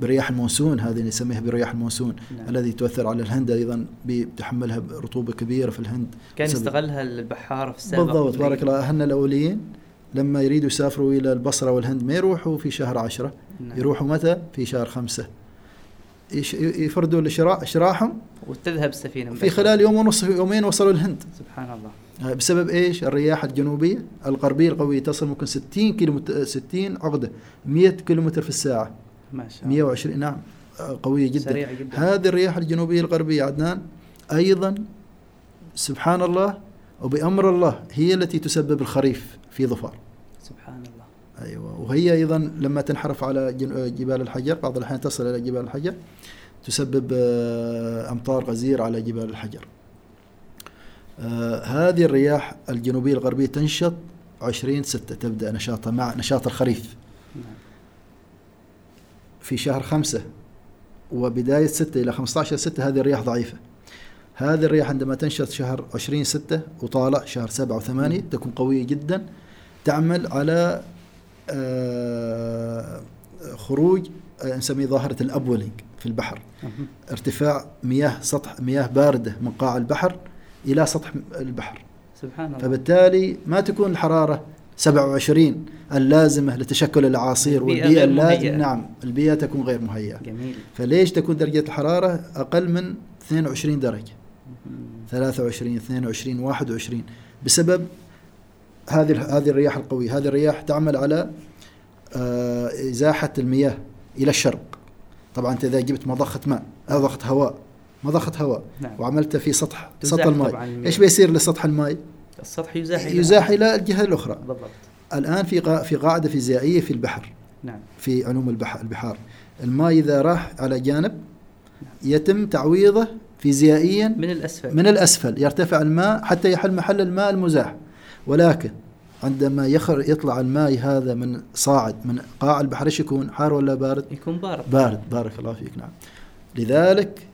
برياح المونسون هذه نسميها برياح المونسون نعم. الذي تؤثر على الهند أيضا بتحملها رطوبة كبيرة في الهند. كان يستغلها البحار في السابق بالضبط. بارك الله أهلنا الأوليين لما يريدوا يسافروا إلى البصرة والهند ما يروحوا في شهر عشرة؟ نعم. يروحوا متى؟ في شهر خمسة. يش- يفردوا شراحهم وتذهب السفينة في. خلال يوم ونص يومين وصلوا الهند. سبحان الله. بسبب إيش؟ الرياح الجنوبية الغربية القوية تصل ممكن 60 كيلو 60 عقدة 100 كيلومتر في الساعة. ما شاء الله. 120 نعم. قوية جدا. سريعة جدا. هذه الرياح الجنوبية الغربية عدنان أيضا سبحان الله وبأمر الله هي التي تسبب الخريف في ظفار. سبحان الله. أيوه. وهي أيضا لما تنحرف على جبال الحجر بعض الأحيان تصل إلى جبال الحجر تسبب آه، أمطار غزيرة على جبال الحجر. آه، هذه الرياح الجنوبية الغربية تنشط 20 6 تبدأ نشاطها مع نشاط الخريف. نعم. في شهر خمسة وبداية ستة إلى 15 ستة هذه الرياح ضعيفة. هذه الرياح عندما تنشط شهر 20 ستة وطالع شهر سبعة وثمانية تكون قوية جدا تعمل على آه، خروج آه، نسميه ظاهرة الأبولينج في البحر. ارتفاع مياه سطح مياه باردة من قاع البحر. إلى سطح البحر. سبحان الله. فبالتالي ما تكون الحرارة 27 اللازمة لتشكل الأعاصير البيئة والبيئة اللازمة. نعم البيئة تكون غير مهيئة. جميل. فليش تكون درجة الحرارة أقل من 22 درجة؟ مهم. 23 22 21 بسبب هذه هذه الرياح القوية. هذه الرياح تعمل على آه، إزاحة المياه إلى الشرق. طبعا أنت إذا جبت مضخة ماء أو ضغط هواء. مضخة هواء نعم. وعملتها في سطح سطح الماء. إيش بيصير لسطح الماء؟ السطح يزاح يزاح إلى الجهة الأخرى. بالضبط. الآن في قا- في قاعدة فيزيائية في البحر. نعم. في علوم البحر البحار. الماء إذا راح على جانب يتم تعويضه فيزيائيا من الأسفل. من الأسفل. يرتفع الماء حتى يحل محل الماء المزاح. ولكن عندما يخر يطلع الماء هذا من صاعد من قاع البحر إيش يكون؟ حار ولا بارد؟ يكون بارد. بارد. بارك الله فيك. نعم. لذلك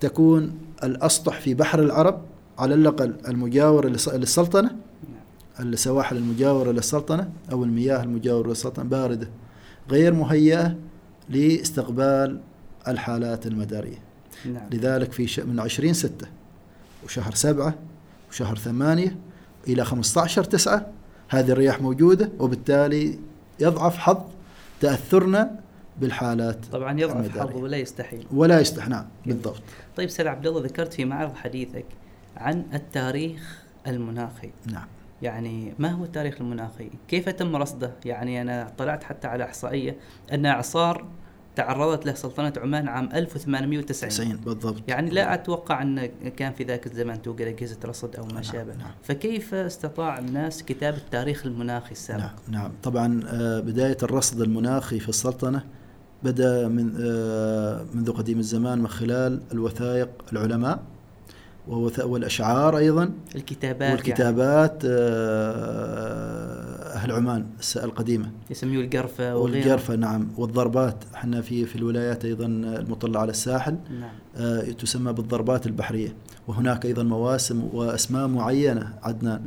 تكون الأسطح في بحر العرب على الأقل المجاور للس- للسلطنة نعم. السواحل المجاورة للسلطنة أو المياه المجاورة للسلطنة باردة غير مهيئة لاستقبال الحالات المدارية نعم لذلك في من 20 ستة وشهر سبعة وشهر ثمانية إلى 15 تسعة هذه الرياح موجودة وبالتالي يضعف حظ تأثرنا بالحالات طبعا يضعف. حظه ولا يستحيل. ولا يستح نعم بالضبط. طيب سيد عبد الله ذكرت في معرض حديثك عن التاريخ المناخي. نعم. يعني ما هو التاريخ المناخي؟ كيف تم رصده؟ يعني أنا طلعت حتى على إحصائية أن إعصار تعرضت له سلطنة عمان عام 1890 90 بالضبط. يعني لا أتوقع أن كان في ذاك الزمان توجد أجهزة رصد أو ما نعم، شابه. نعم. فكيف استطاع الناس كتابة التاريخ المناخي السابق؟ نعم نعم. طبعا آه، بداية الرصد المناخي في السلطنة بدأ من آه، منذ قديم الزمان من خلال الوثائق العلماء والأشعار أيضا الكتابات يعني. والكتابات آه، أهل عمان القديمة. يسميه القرفة وغيره. والجرفة نعم. والضربات إحنا في في الولايات أيضا المطلة على الساحل نعم. آه، تسمى بالضربات البحرية. وهناك أيضا مواسم وأسماء معينة عدنان.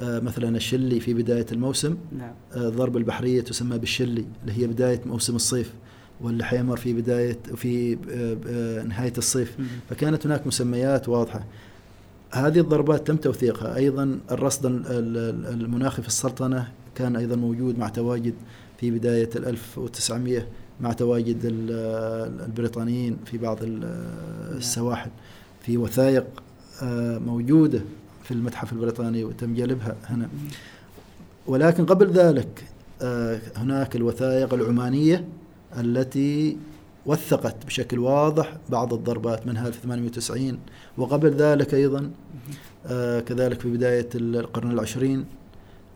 آه، مثلا الشلي في بداية الموسم. نعم. آه، الضرب البحرية تسمى بالشلي اللي هي بداية موسم الصيف. والحيمر في بداية في آه، آه، نهاية الصيف. فكانت هناك مسميات واضحة. هذه الضربات تم توثيقها. أيضا الرصد ال- ال- المناخي في السلطنة كان أيضا موجود مع تواجد في بداية ال 1900 مع تواجد ال- البريطانيين في بعض ال- السواحل. في وثائق آه، موجودة في المتحف البريطاني وتم جلبها هنا. ولكن قبل ذلك آه، هناك الوثائق العمانية التي وثقت بشكل واضح بعض الضربات منها 1890 وقبل ذلك أيضا آه، كذلك في بداية القرن العشرين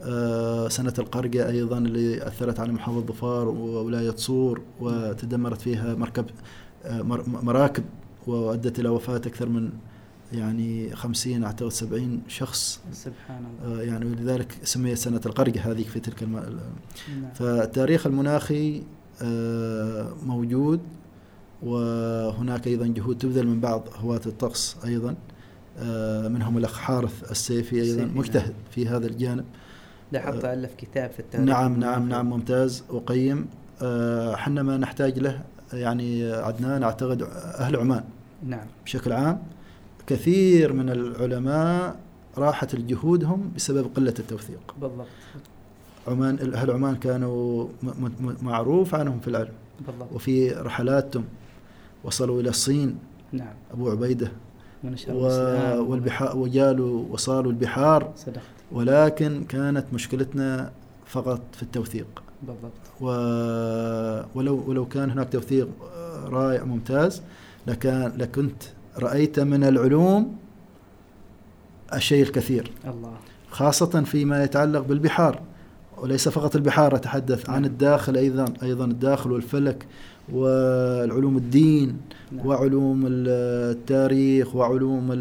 آه، سنة القرقة أيضا اللي أثرت على محافظة ظفار وولاية صور وتدمرت فيها مركب آه، مر- مراكب وأدت إلى وفاة أكثر من يعني خمسين أعتقد سبعين شخص سبحان الله آه، يعني ولذلك سميت سنة القرقة هذه في تلك الم... نعم. فالتاريخ المناخي موجود. وهناك أيضا جهود تبذل من بعض هواة الطقس أيضا. آه، منهم الأخ حارث السيفي أيضا السيفي، نعم. مجتهد في هذا الجانب. ده حتى ألف كتاب في التاريخ. نعم نعم المناخي. نعم ممتاز. وقيم آه، حنا ما نحتاج له. يعني عدنان أعتقد أهل عمان. نعم. بشكل عام كثير من العلماء راحت جهودهم بسبب قلة التوثيق. بالضبط. عمان أهل عمان كانوا معروف عنهم في العلم بالضبط. وفي رحلاتهم. وصلوا إلى الصين. نعم. أبو عبيدة. و-. والبحار وجالوا وصالوا البحار. صدقت. ولكن كانت مشكلتنا فقط في التوثيق. بالضبط. و... ولو ولو كان هناك توثيق رائع ممتاز لكان لكنت رأيت من العلوم الشيء الكثير. الله. خاصة فيما يتعلق بالبحار. وليس فقط البحار أتحدث عن نعم. الداخل أيضا أيضا الداخل والفلك والعلوم الدين نعم. وعلوم التاريخ وعلوم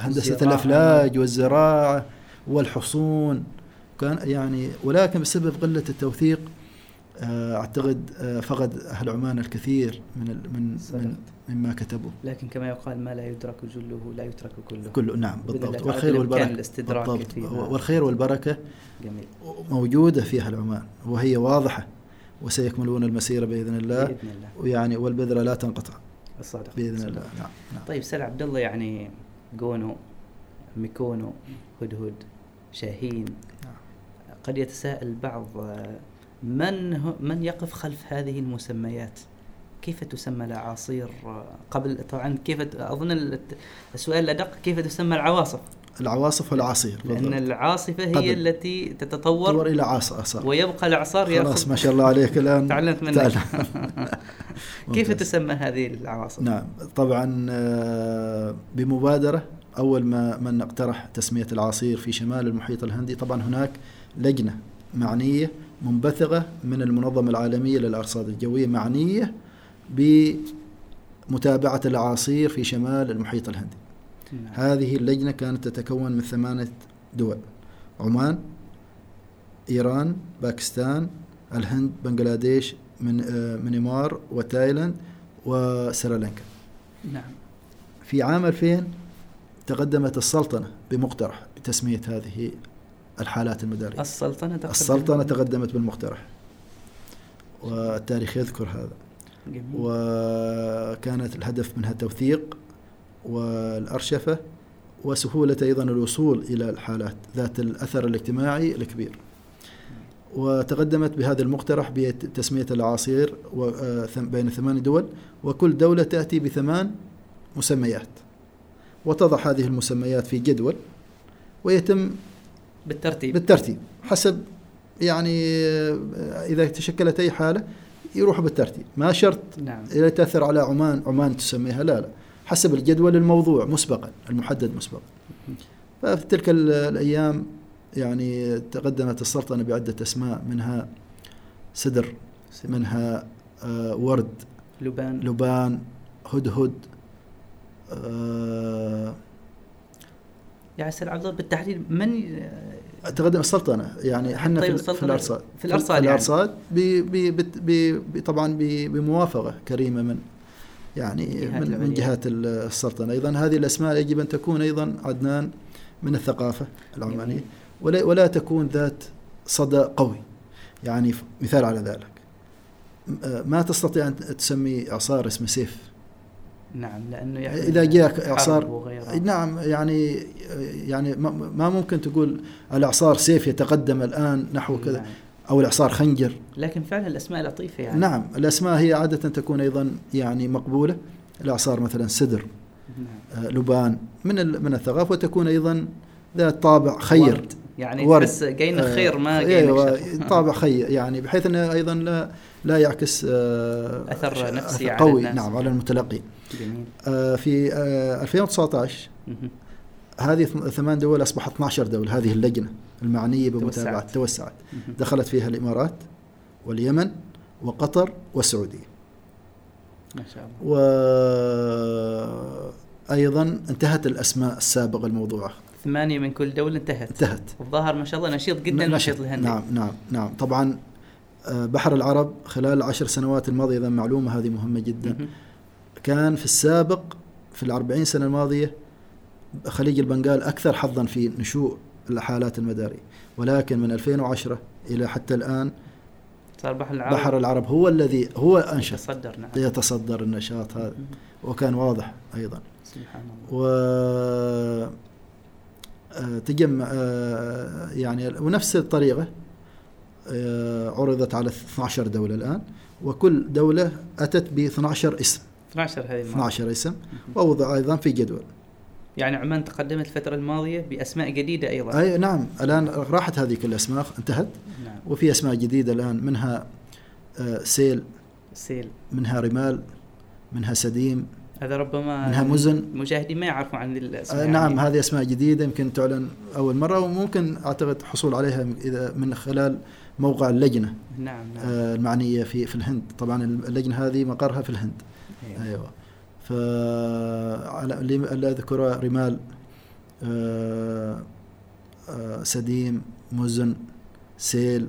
هندسة. الأفلاج والزراعة والحصون كان يعني ولكن بسبب قلة التوثيق آه، أعتقد آه، فقد أهل عمان الكثير من من من. مما كتبوا. لكن كما يقال ما لا يدرك جله لا يترك كله. كله نعم بالضبط. والخير الاستدراك بالضبط. والخير والبركة جميل. موجودة في أهل عمان وهي واضحة وسيكملون المسيرة بإذن الله. بإذن الله. ويعني والبذرة لا تنقطع. الصادق. صدق. الله. نعم نعم. طيب أستاذ عبد الله يعني جونو ميكونو هدهد شاهين. نعم. قد يتساءل البعض آه، من من يقف خلف هذه المسميات؟ كيف تسمى الاعاصير آه، قبل طبعا كيف الت- السؤال الأدق كيف تسمى العواصف؟ العواصف والأعاصير لأن بالضبط العاصفة هي قبل. التي تطور تتطور إلى إعصار ويبقى الاعصار خلاص ما شاء الله عليك الآن تعلمت منك. كيف. تسمى هذه العواصف؟ نعم طبعا آه، بمبادرة أول ما من اقترح تسمية العصير في شمال المحيط الهندي طبعا هناك لجنة معنية منبثقة من المنظمة العالمية للأرصاد الجوية معنية بمتابعة الأعاصير في شمال المحيط الهندي. نعم. هذه اللجنة كانت تتكون من ثمانية دول عمان إيران باكستان الهند بنغلاديش من آه، ميانمار وتايلاند وسريلانكا. نعم. في عام 2000 تقدمت السلطنة بمقترح بتسمية هذه الحالات المدارية. السلطنة تقدم- السلطنة تقدمت بالمقترح. والتاريخ يذكر هذا. جميل. وكانت الهدف منها التوثيق والأرشفة وسهولة أيضا الوصول إلى الحالات ذات الأثر الاجتماعي الكبير. وتقدمت بهذا المقترح بتسمية الأعاصير و- آه، بين ثمان دول وكل دولة تأتي بثمان مسميات. وتضع هذه المسميات في جدول ويتم بالترتيب. بالترتيب. حسب يعني آه، إذا تشكلت أي حالة يروح بالترتيب. ما شرط نعم. إذا تأثر على عمان عمان تسميها لا لا. حسب الجدول الموضوع مسبقا المحدد مسبقا. ففي تلك ال- الأيام يعني تقدمت السلطنة بعدة أسماء منها سدر. منها آه، ورد لبان. لبان هدهد آه، يعني سيد عبد الله بالتحديد من تقدم السلطنة يعني إحنا طيب في, في السلطنة الأرصاد في الأرصاد في يعني. الأرصاد بي بي بي بي طبعا بي بموافقة كريمة من يعني جهات من, من. جهات ال- السلطنة أيضا هذه الأسماء يجب أن تكون أيضا عدنان من الثقافة العمانية جميل. ولا, ولا تكون ذات صدى قوي يعني مثال على ذلك ما تستطيع أن تسمي إعصار اسمه سيف نعم لأنه يعني إذا جاءك وغيرها. نعم يعني يعني ما- ممكن تقول الإعصار سيف يتقدم الآن نحو كذا نعم. أو الإعصار خنجر لكن فعلا الأسماء لطيفة يعني نعم الأسماء هي عادة تكون أيضا يعني مقبولة الإعصار مثلا سدر نعم. آه، لبان من من الثقافة وتكون أيضا ذات طابع خير ورد. يعني ورد. تحس جاينك آه، خير ما أيوة جاينك شر طابع خير يعني بحيث أنه أيضا لا لا يعكس آه، أثر ش- نفسي على قوي الناس. نعم على المتلقي جميل في آه، 2019 مهم. هذه ثمان دول أصبحت 12 دولة هذه اللجنة المعنية بمتابعة توسعت. توسعت. دخلت فيها الإمارات واليمن وقطر والسعودية. ما شاء الله. أيضا انتهت الأسماء السابقة الموضوعة. ثمانية من كل دولة انتهت. انتهت. الظاهر ما شاء الله نشيط جدا المحيط الهندي. نعم نعم نعم. طبعا آه، بحر العرب خلال العشر سنوات الماضية إذا معلومة هذه مهمة جدا. كان في السابق في الأربعين سنة الماضية خليج البنغال أكثر حظا في نشوء الحالات المدارية ولكن من 2010 إلى حتى الآن صار بحر العرب. بحر العرب هو الذي هو أنشط. يتصدر نعم. يتصدر النشاط هذا. وكان واضح أيضا. سبحان الله. و آه، تجمع آه، يعني ونفس الطريقة آه، عرضت على 12 دولة الآن. وكل دولة أتت ب 12 اسم. 12 هذه المرة. 12 اسم. ووضع أيضا في جدول. يعني عمان تقدمت الفترة الماضية بأسماء جديدة أيضا. أي نعم. الآن راحت هذه كل الأسماء انتهت. نعم. وفي أسماء جديدة الآن منها آه، سيل. سيل. منها رمال. منها سديم. هذا ربما منها مزن. المشاهدين ما يعرفوا عن الأسماء آه، نعم هذه أسماء جديدة يمكن تعلن أول مرة وممكن أعتقد حصول عليها إذا من خلال موقع اللجنة. نعم نعم. آه، المعنية في في الهند. طبعا اللجنة هذه مقرها في الهند. أيوة. أيوه. ف اللي أذكره رمال آه، آه، سديم مزن سيل.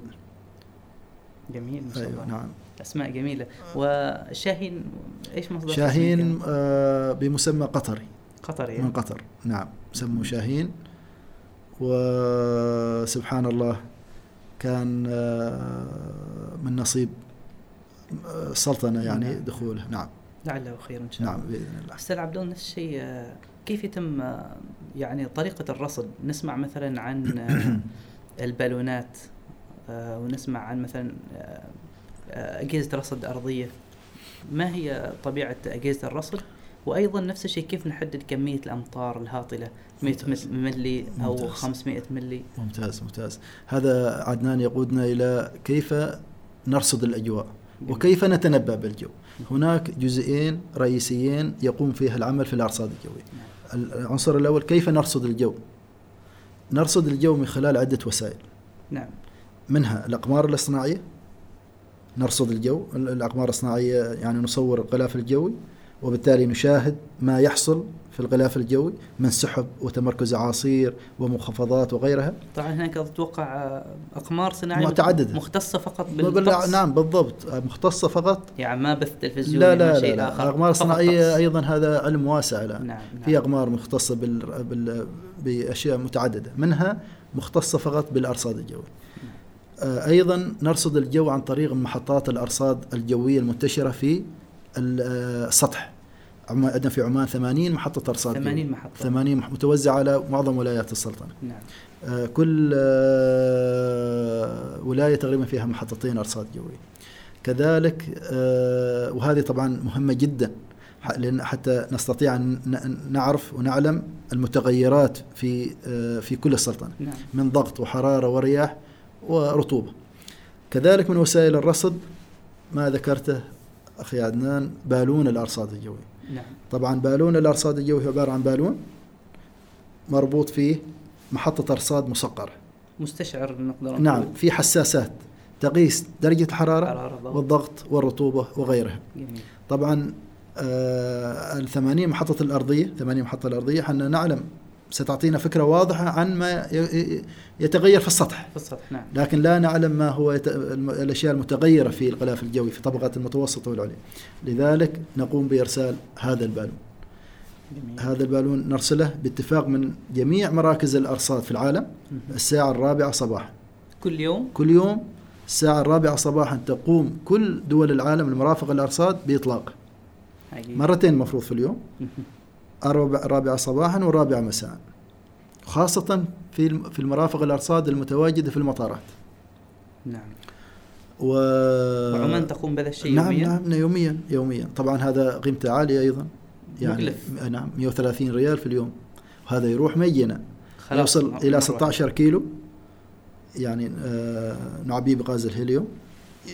جميل ما شاء أيوه الله. نعم. أسماء جميلة. وشاهين إيش مصدر شاهين؟ آه، بمسمى قطري. قطري من قطر. نعم سموا شاهين. وسبحان الله كان آه، من نصيب آه، السلطنة يعني نعم. دخوله. نعم. لعله خير إن شاء الله. نعم بإذن الله. أستاذ عبد الله نفس الشيء آه، كيف يتم آه، يعني طريقة الرصد؟ نسمع مثلا عن آه، البالونات ونسمع عن مثلا أجهزة رصد أرضية. ما هي طبيعة أجهزة الرصد؟ وأيضا نفس الشيء كيف نحدد كمية الأمطار الهاطلة؟ 100 ممتاز. ملي أو ممتاز. 500 ملي ممتاز ممتاز. هذا عدنان يقودنا إلى كيف نرصد الأجواء وكيف نتنبأ بالجو. هناك جزئين رئيسيين يقوم فيها العمل في الأرصاد الجوية. العنصر الأول كيف نرصد الجو؟ نرصد الجو من خلال عدة وسائل. نعم. منها الأقمار الاصطناعية. نرصد الجو ال- الأقمار الصناعية يعني نصور الغلاف الجوي. وبالتالي نشاهد ما يحصل في الغلاف الجوي من سحب وتمركز أعاصير ومنخفضات وغيرها طبعا هناك أتوقع آه، أقمار صناعية متعددة. مختصة فقط بال- بالطقس نعم بالضبط مختصة فقط يعني ما بث تلفزيوني لا ما لا شيء لا, لا. فقط الصناعية طقس. أيضا هذا علم واسع الآن نعم في نعم. أقمار مختصة بال... بال... بأشياء متعددة منها مختصة فقط بالأرصاد الجوي آه، أيضا نرصد الجو عن طريق محطات الأرصاد الجوية المنتشرة في آه، السطح. عندنا في عمان 80 محطة أرصاد 80 جوية. محطة. 80 مح- متوزعة على معظم ولايات السلطنة. نعم. آه، كل آه، ولاية تقريبا فيها محطتين أرصاد جوية. كذلك آه، وهذه طبعا مهمة جدا لأن حتى نستطيع أن نعرف ونعلم المتغيرات في في كل السلطنة. نعم. من ضغط وحرارة ورياح ورطوبة. كذلك من وسائل الرصد ما ذكرته أخي عدنان بالون الأرصاد الجوي. نعم. طبعا بالون الأرصاد الجوي هو عبارة عن بالون مربوط فيه محطة أرصاد مسقرة مستشعر نقدر. نعم في حساسات تقيس درجة الحرارة حرارة ضغط والضغط والرطوبة وغيرها. جميل. طبعا آه الثمانين محطة الأرضية ثمانين محطة الأرضية حنا نعلم ستعطينا فكرة واضحة عن ما يتغير في السطح. في السطح نعم. لكن لا نعلم ما هو يت... الأشياء المتغيرة في الغلاف الجوي في الطبقات المتوسطة والعليا. لذلك نقوم بإرسال هذا البالون. جميل. هذا البالون نرسله باتفاق من جميع مراكز الأرصاد في العالم. الساعة الرابعة صباحا. كل يوم؟ كل يوم الساعة الرابعة صباحا تقوم كل دول العالم المرافقة للأرصاد بإطلاق. مرتين المفروض في اليوم. الرابعة صباحا والرابعة مساء. خاصة في في المرافق الأرصاد المتواجدة في المطارات. نعم. و... وعمان تقوم بهذا الشيء نعم يوميا؟ نعم يوميا يوميا. طبعا هذا قيمته عالية أيضا. يعني مكلف. نعم 130 ريال في اليوم. وهذا يروح خلاص يوصل إلى واحدة. 16 كيلو. يعني آه، نعبيه بغاز الهيليوم.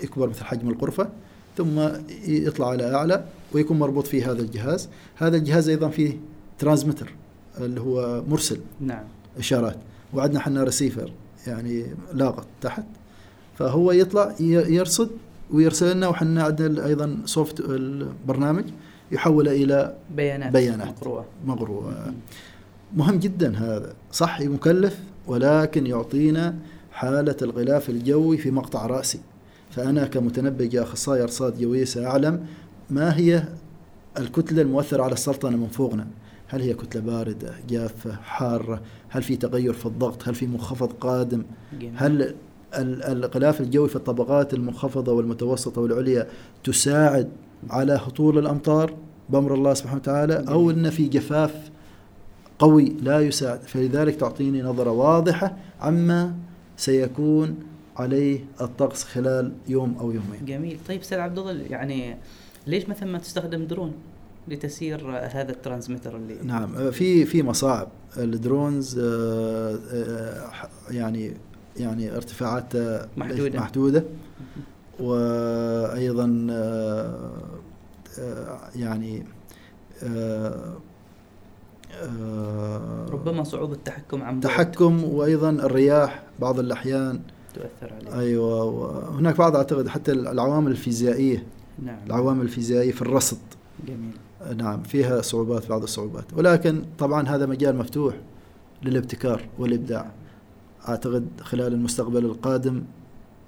يكبر مثل حجم الغرفة. ثم يطلع على أعلى. ويكون مربوط فيه هذا الجهاز. هذا الجهاز أيضا فيه transmitter اللي هو مرسل نعم. إشارات وعندنا حنا رسيفر يعني لاقط تحت. فهو يطلع يرصد ويرسل لنا وحنا عندنا أيضا soft البرنامج يحول إلى بيانات بيانات. مقروءة. مقروءة مهم جدا هذا. صح مكلف ولكن يعطينا حالة الغلاف الجوي في مقطع رأسي. فأنا كمتنبي أخصائي أرصاد جوية سأعلم ما هي الكتلة المؤثرة على السرطان من فوقنا؟ هل هي كتلة باردة جافة حارة؟ هل في تغير في الضغط؟ هل في منخفض قادم. هل ال- الغلاف الجوي في الطبقات المنخفضة والمتوسطة والعليا تساعد على هطول الأمطار بأمر الله سبحانه وتعالى أو أن في جفاف قوي لا يساعد؟ فلذلك تعطيني نظرة واضحة عما سيكون عليه الطقس خلال يوم أو يومين. جميل. طيب أستاذ عبد الله يعني ليش مثلا ما تستخدم درون لتسيير هذا ال transmitter اللي نعم آه، في في مصاعب. ال drones آه، آه، يعني يعني ارتفاعاتها محدودة. محدودة. وأيضا آه، يعني ربما صعوبة التحكم عن تحكم. وأيضا الرياح بعض الأحيان. تؤثر عليه. أيوة وهناك بعض أعتقد حتى العوامل الفيزيائية نعم. العوامل الفيزيائية في الرصد. جميل. نعم فيها صعوبات بعض الصعوبات. ولكن طبعا هذا مجال مفتوح للابتكار والإبداع. أعتقد خلال المستقبل القادم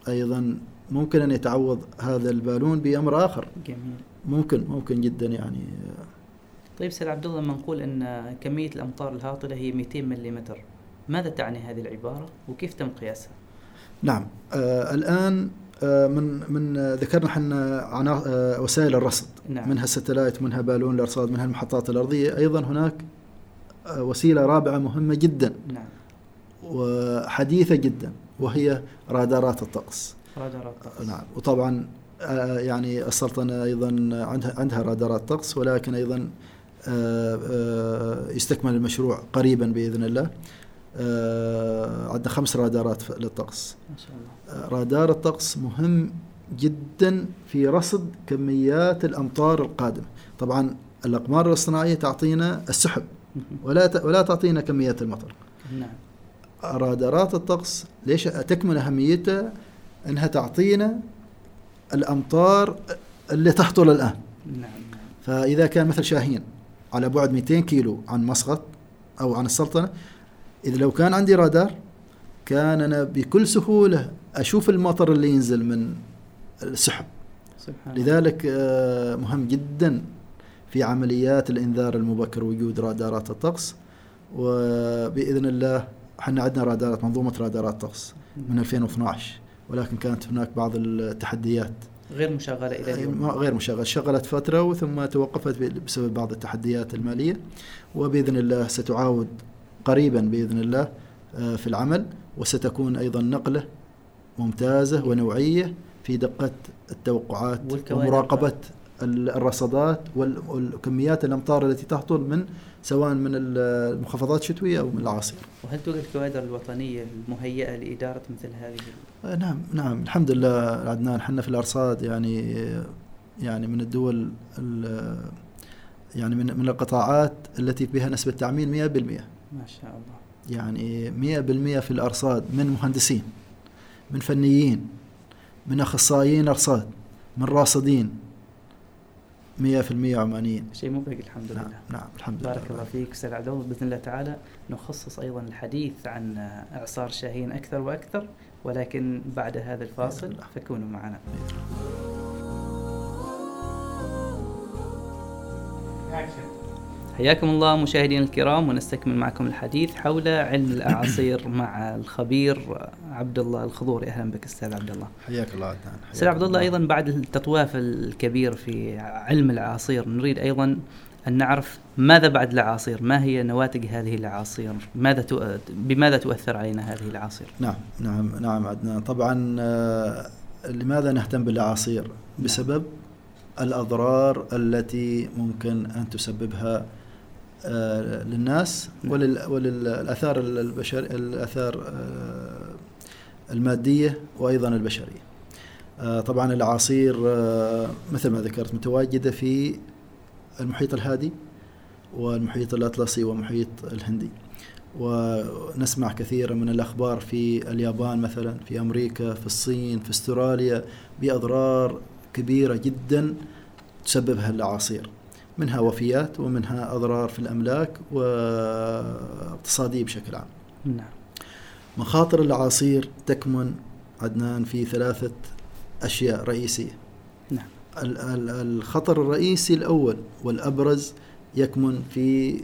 أيضا ممكن أن يتعوض هذا البالون بأمر آخر. جميل. ممكن ممكن جدا يعني. طيب أستاذ عبد الله لما نقول إن كمية الأمطار الهاطلة هي 200 ملم ماذا تعني هذه العبارة؟ وكيف تم قياسها؟ نعم آه الآن من من آه، ذكرنا إحنا آه وسائل الرصد. نعم. منها الستلايت منها بالون الأرصاد منها المحطات الأرضية. أيضا هناك آه، وسيلة رابعة مهمة جدا. نعم. وحديثة جدا وهي رادارات الطقس. رادارات طقس. نعم. وطبعا آه، يعني السلطنه أيضا عندها عندها رادارات طقس ولكن أيضا آه، آه، يستكمل المشروع قريبا بإذن الله. آه، عندنا خمس رادارات للطقس. ما شاء الله. رادار الطقس مهم جدا في رصد كميات الأمطار القادمة. طبعا الأقمار الاصطناعية تعطينا السحب ولا ولا تعطينا كميات المطر. نعم. رادارات الطقس ليش تكمن أهميتها؟ إنها تعطينا الأمطار اللي تهطل الآن. نعم. نعم فإذا كان مثل شاهين على بعد 200 كيلو عن مسقط أو عن السلطنة إذا لو كان عندي رادار كان أنا بكل سهولة أشوف المطر اللي ينزل من السحب. سبحان لذلك آه، مهم جدا في عمليات الإنذار المبكر وجود رادارات الطقس وبإذن الله إحنا عندنا رادارات منظومة رادارات طقس من 2012 ولكن كانت هناك بعض التحديات. غير مشغلة إلى اليوم. غير مشغل شغلت فترة وثم توقفت بسبب بعض التحديات المالية. وبإذن الله ستعاود قريبا بإذن الله آه، في العمل. وستكون أيضا نقلة ممتازة ونوعية في دقة التوقعات. ومراقبة ال- الرصدات والكميات الأمطار التي تهطل من سواء من المنخفضات الشتوية أو من الأعاصير. وهل توجد الكوادر الوطنية المهيئة لإدارة مثل هذه؟ آه، نعم نعم. الحمد لله عدنان. حنا في الأرصاد يعني يعني من الدول ال- يعني من من القطاعات التي بها نسبة تعميم 100% ما شاء الله. يعني 100% في الأرصاد من مهندسين من فنيين من أخصائيين أرصاد من راصدين. 100% عمانيين. شيء مبهج الحمد نعم لله. نعم الحمد لله. بارك الله فيك أستاذ عبد الله. بإذن الله تعالى نخصص أيضا الحديث عن إعصار شاهين أكثر وأكثر ولكن بعد هذا الفاصل بإذن الله. حياكم الله مشاهدينا الكرام ونستكمل معكم الحديث حول علم الأعاصير مع الخبير عبد الله الخضوري أهلا بك أستاذ عبد الله حياك الله عدنان أستاذ عبد الله أيضا بعد التطواف الكبير في علم الأعاصير نريد أيضا أن نعرف ماذا بعد الأعاصير؟ ما هي نواتج هذه الأعاصير؟ ماذا. بماذا تؤثر علينا هذه الأعاصير؟ نعم نعم نعم عدنان طبعا آه، لماذا نهتم بالأعاصير؟ بسبب الأضرار التي ممكن أن تسببها للناس نعم. ولل وللاثار البشر الآثار آه، المادية وأيضا البشرية. آه، طبعا الاعاصير آه، مثل ما ذكرت متواجدة في المحيط الهادي والمحيط الأطلسي والمحيط الهندي. ونسمع كثيرا من الأخبار في اليابان مثلا في أمريكا في الصين في أستراليا بأضرار كبيرة جدا تسببها الاعاصير منها وفيات ومنها أضرار في الأملاك واقتصادية بشكل عام. نعم. مخاطر الأعاصير تكمن عدنان في ثلاثة أشياء رئيسية. نعم. ال- ال- الخطر الرئيسي الأول والأبرز يكمن في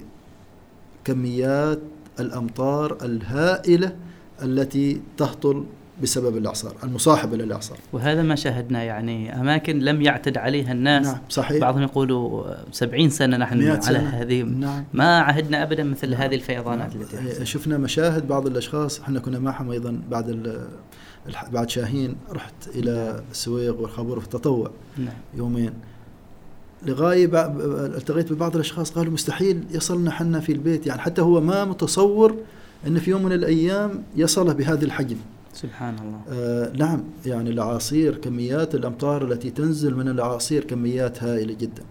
كميات الأمطار الهائلة التي تهطل بسبب الإعصار المصاحبة للإعصار. وهذا ما شاهدنا يعني أماكن لم يعتد عليها الناس. نعم صحيح. بعضهم يقولوا سبعين سنة نحن على سنة. هذه. نعم. ما عهدنا أبدا مثل نعم. هذه الفيضانات نعم. التي. شفنا مشاهد بعض الأشخاص إحنا كنا معهم أيضا بعد بعد شاهين رحت إلى السويق والخابور في التطوع نعم. يومين. لغاية التقيت ببعض الأشخاص قالوا مستحيل يصلنا حنا في البيت. يعني حتى هو ما متصور إن في يوم من الأيام يصله بهذا الحجم. سبحان الله. آه نعم يعني الاعاصير كميات الأمطار التي تنزل من الاعاصير كميات هائلة جدا.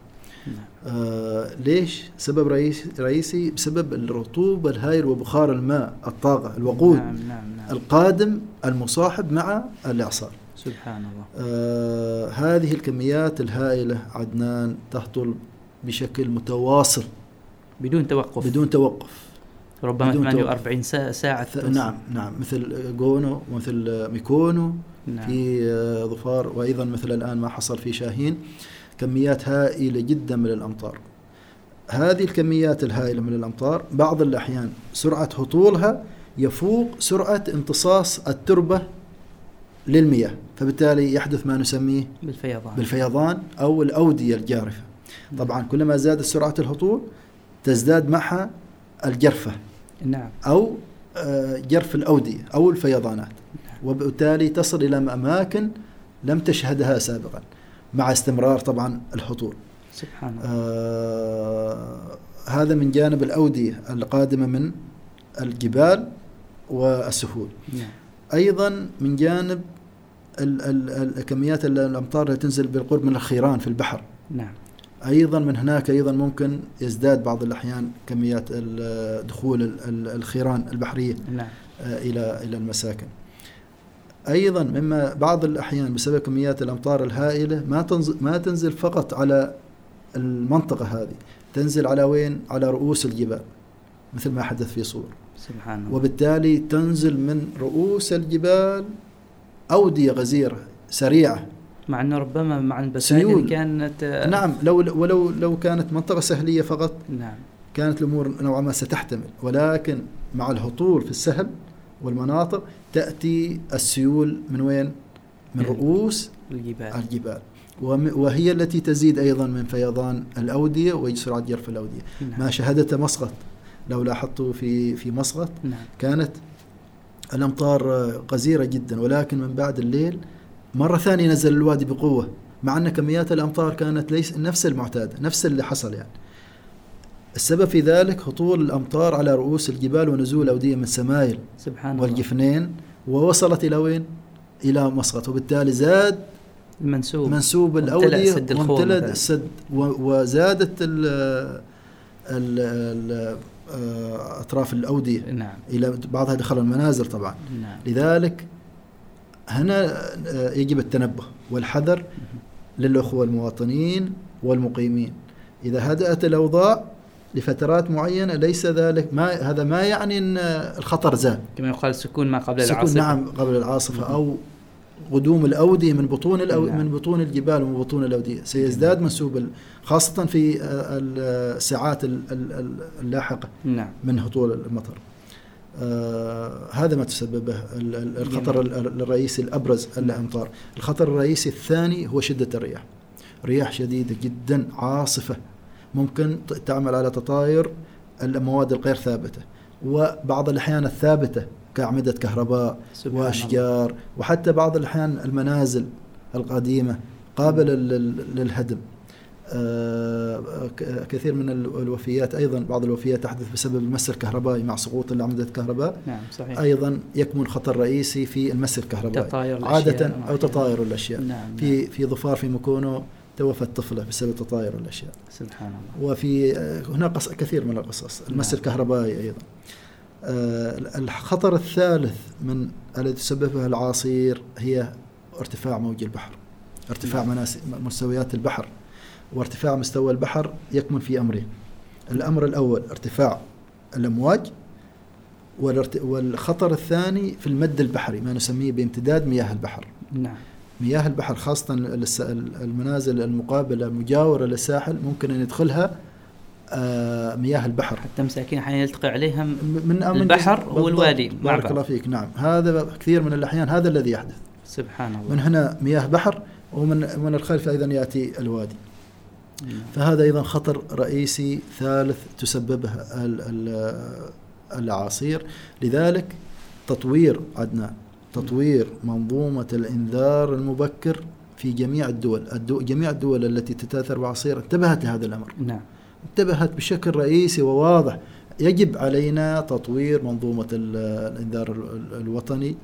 نعم. آه ليش؟ سبب رئيسي, رئيسي بسبب الرطوبة الهائل وبخار الماء الطاقة الوقود. نعم نعم نعم. القادم المصاحب مع الإعصار. سبحان الله. آه هذه الكميات الهائلة عدنان تهطل بشكل متواصل. بدون توقف. بدون توقف. ربما بدون توقف. 48 ساعة, ساعة ث- نعم نعم. مثل جونو ومثل ميكونو نعم. في آه، ظفار وأيضا مثل الآن ما حصل في شاهين كميات هائلة جدا من الأمطار. هذه الكميات الهائلة من الأمطار بعض الأحيان سرعة هطولها يفوق سرعة امتصاص التربة للمياه فبالتالي يحدث ما نسميه بالفيضان. بالفيضان أو الأودية الجارفة. طبعا كلما زادت سرعة الهطول تزداد معها الجرفة. نعم. أو آه، جرف الأودية أو الفيضانات. وبالتالي تصل إلى أماكن لم تشهدها سابقا مع استمرار طبعا الهطول سبحان الله. آه هذا من جانب الأودية القادمة من الجبال والسهول. نعم. أيضا من جانب ال- ال- ال- كميات ال- الأمطار التي تنزل بالقرب من الخيران في البحر. نعم. أيضا من هناك أيضا ممكن يزداد بعض الأحيان كميات دخول ال- ال- الخيران البحرية نعم آه، إلى إلى المساكن. أيضا مما بعض الأحيان بسبب كميات الأمطار الهائلة ما تنزل ما تنزل فقط على المنطقة هذه، تنزل على وين؟ على رؤوس الجبال مثل ما حدث في صور، سبحان الله وبالتالي تنزل من رؤوس الجبال أودية غزيرة سريعة مع إنه ربما مع البساتين سيول. كانت آه، نعم لو ولو لو كانت منطقة سهلية فقط نعم. كانت الأمور نوعا ما ستحتمل. ولكن مع الهطول في السهل والمناطق تأتي السيول من وين؟ من رؤوس الجبال. الجبال. وهي التي تزيد أيضا من فيضان الأودية وسرعه جرف الأودية. نعم. ما شهدته مسقط لو لاحظتوا في في مسقط نعم. كانت الأمطار آه، غزيره جدا. ولكن من بعد الليل مرة ثانية نزل الوادي بقوة مع أن كميات الأمطار كانت ليس نفس المعتاده نفس اللي حصل يعني. السبب في ذلك هطول الأمطار على رؤوس الجبال ونزول أودية من سمايل سبحان الله. والجفنين ووصلت إلى وين؟ إلى مسقط وبالتالي زاد المنسوب. منسوب الأودية سد وامتلأ. السد وزادت ال ال ال آه، أطراف الأودية. نعم. إلى بعضها دخل المنازل طبعا. نعم. لذلك هنا آه، يجب التنبه والحذر للأخوة المواطنين والمقيمين. إذا هدأت الأوضاع لفترات معينة ليس ذلك ما هذا ما يعني إن الخطر زال كما يقال سكون ما قبل سكون العاصفة. نعم قبل العاصفة أو قدوم الأودية من بطون الأو نعم. من بطون الجبال ومن بطون الأودية. سيزداد منسوب ال- خاصة في آه، الساعات ال- ال- ال- اللاحقة نعم. من هطول المطر. آه هذا ما تسببه ال- ال- الخطر ال- ال- الرئيسي الأبرز الأمطار. الخطر الرئيسي الثاني هو شدة الرياح. رياح شديدة جدا عاصفة. ممكن تعمل على تطاير المواد الغير ثابتة. وبعض الأحيان الثابتة كأعمدة كهرباء. وأشجار وحتى بعض الأحيان المنازل القديمة قابلة لل- للهدم. آه، كثير من ال- الوفيات أيضا بعض الوفيات تحدث بسبب المس الكهربائي مع سقوط الاعمده الكهرباء نعم صحيح. أيضا يكمن خطر رئيسي في المس الكهربائي. تطاير الأشياء عادة أو معينة. تطاير الأشياء. نعم في في ظفار في مكونو توفت طفلة بسبب تطاير الأشياء. سبحان الله. وفي آه، هناك كثير من القصص. المس نعم. الكهربائي أيضا. آه، الخطر الثالث من الذي تسببه العاصير هي ارتفاع موج البحر. ارتفاع نعم. مناس- مستويات البحر. وارتفاع مستوى البحر يكمن في أمرين الأمر الأول ارتفاع الأمواج والخطر الثاني في المد البحري ما نسميه بامتداد مياه البحر. نعم. مياه البحر خاصة المنازل المقابلة المجاورة للساحل ممكن أن يدخلها آه، مياه البحر. حتى مساكين أحيانا يلتقي عليهم من البحر. والوادي. بارك. الله فيك. نعم. هذا كثير من الأحيان هذا الذي يحدث. سبحان الله. من هنا مياه بحر ومن من الخلف أيضا يأتي الوادي. فهذا أيضا خطر رئيسي ثالث تسببه ال- ال- الأعاصير. لذلك تطوير عدنان تطوير منظومة الإنذار المبكر في جميع الدول الدو جميع الدول التي تتأثر بأعاصير انتبهت لهذا الأمر. نعم. انتبهت بشكل رئيسي وواضح. يجب علينا تطوير منظومة ال- الإنذار ال- ال- الوطني.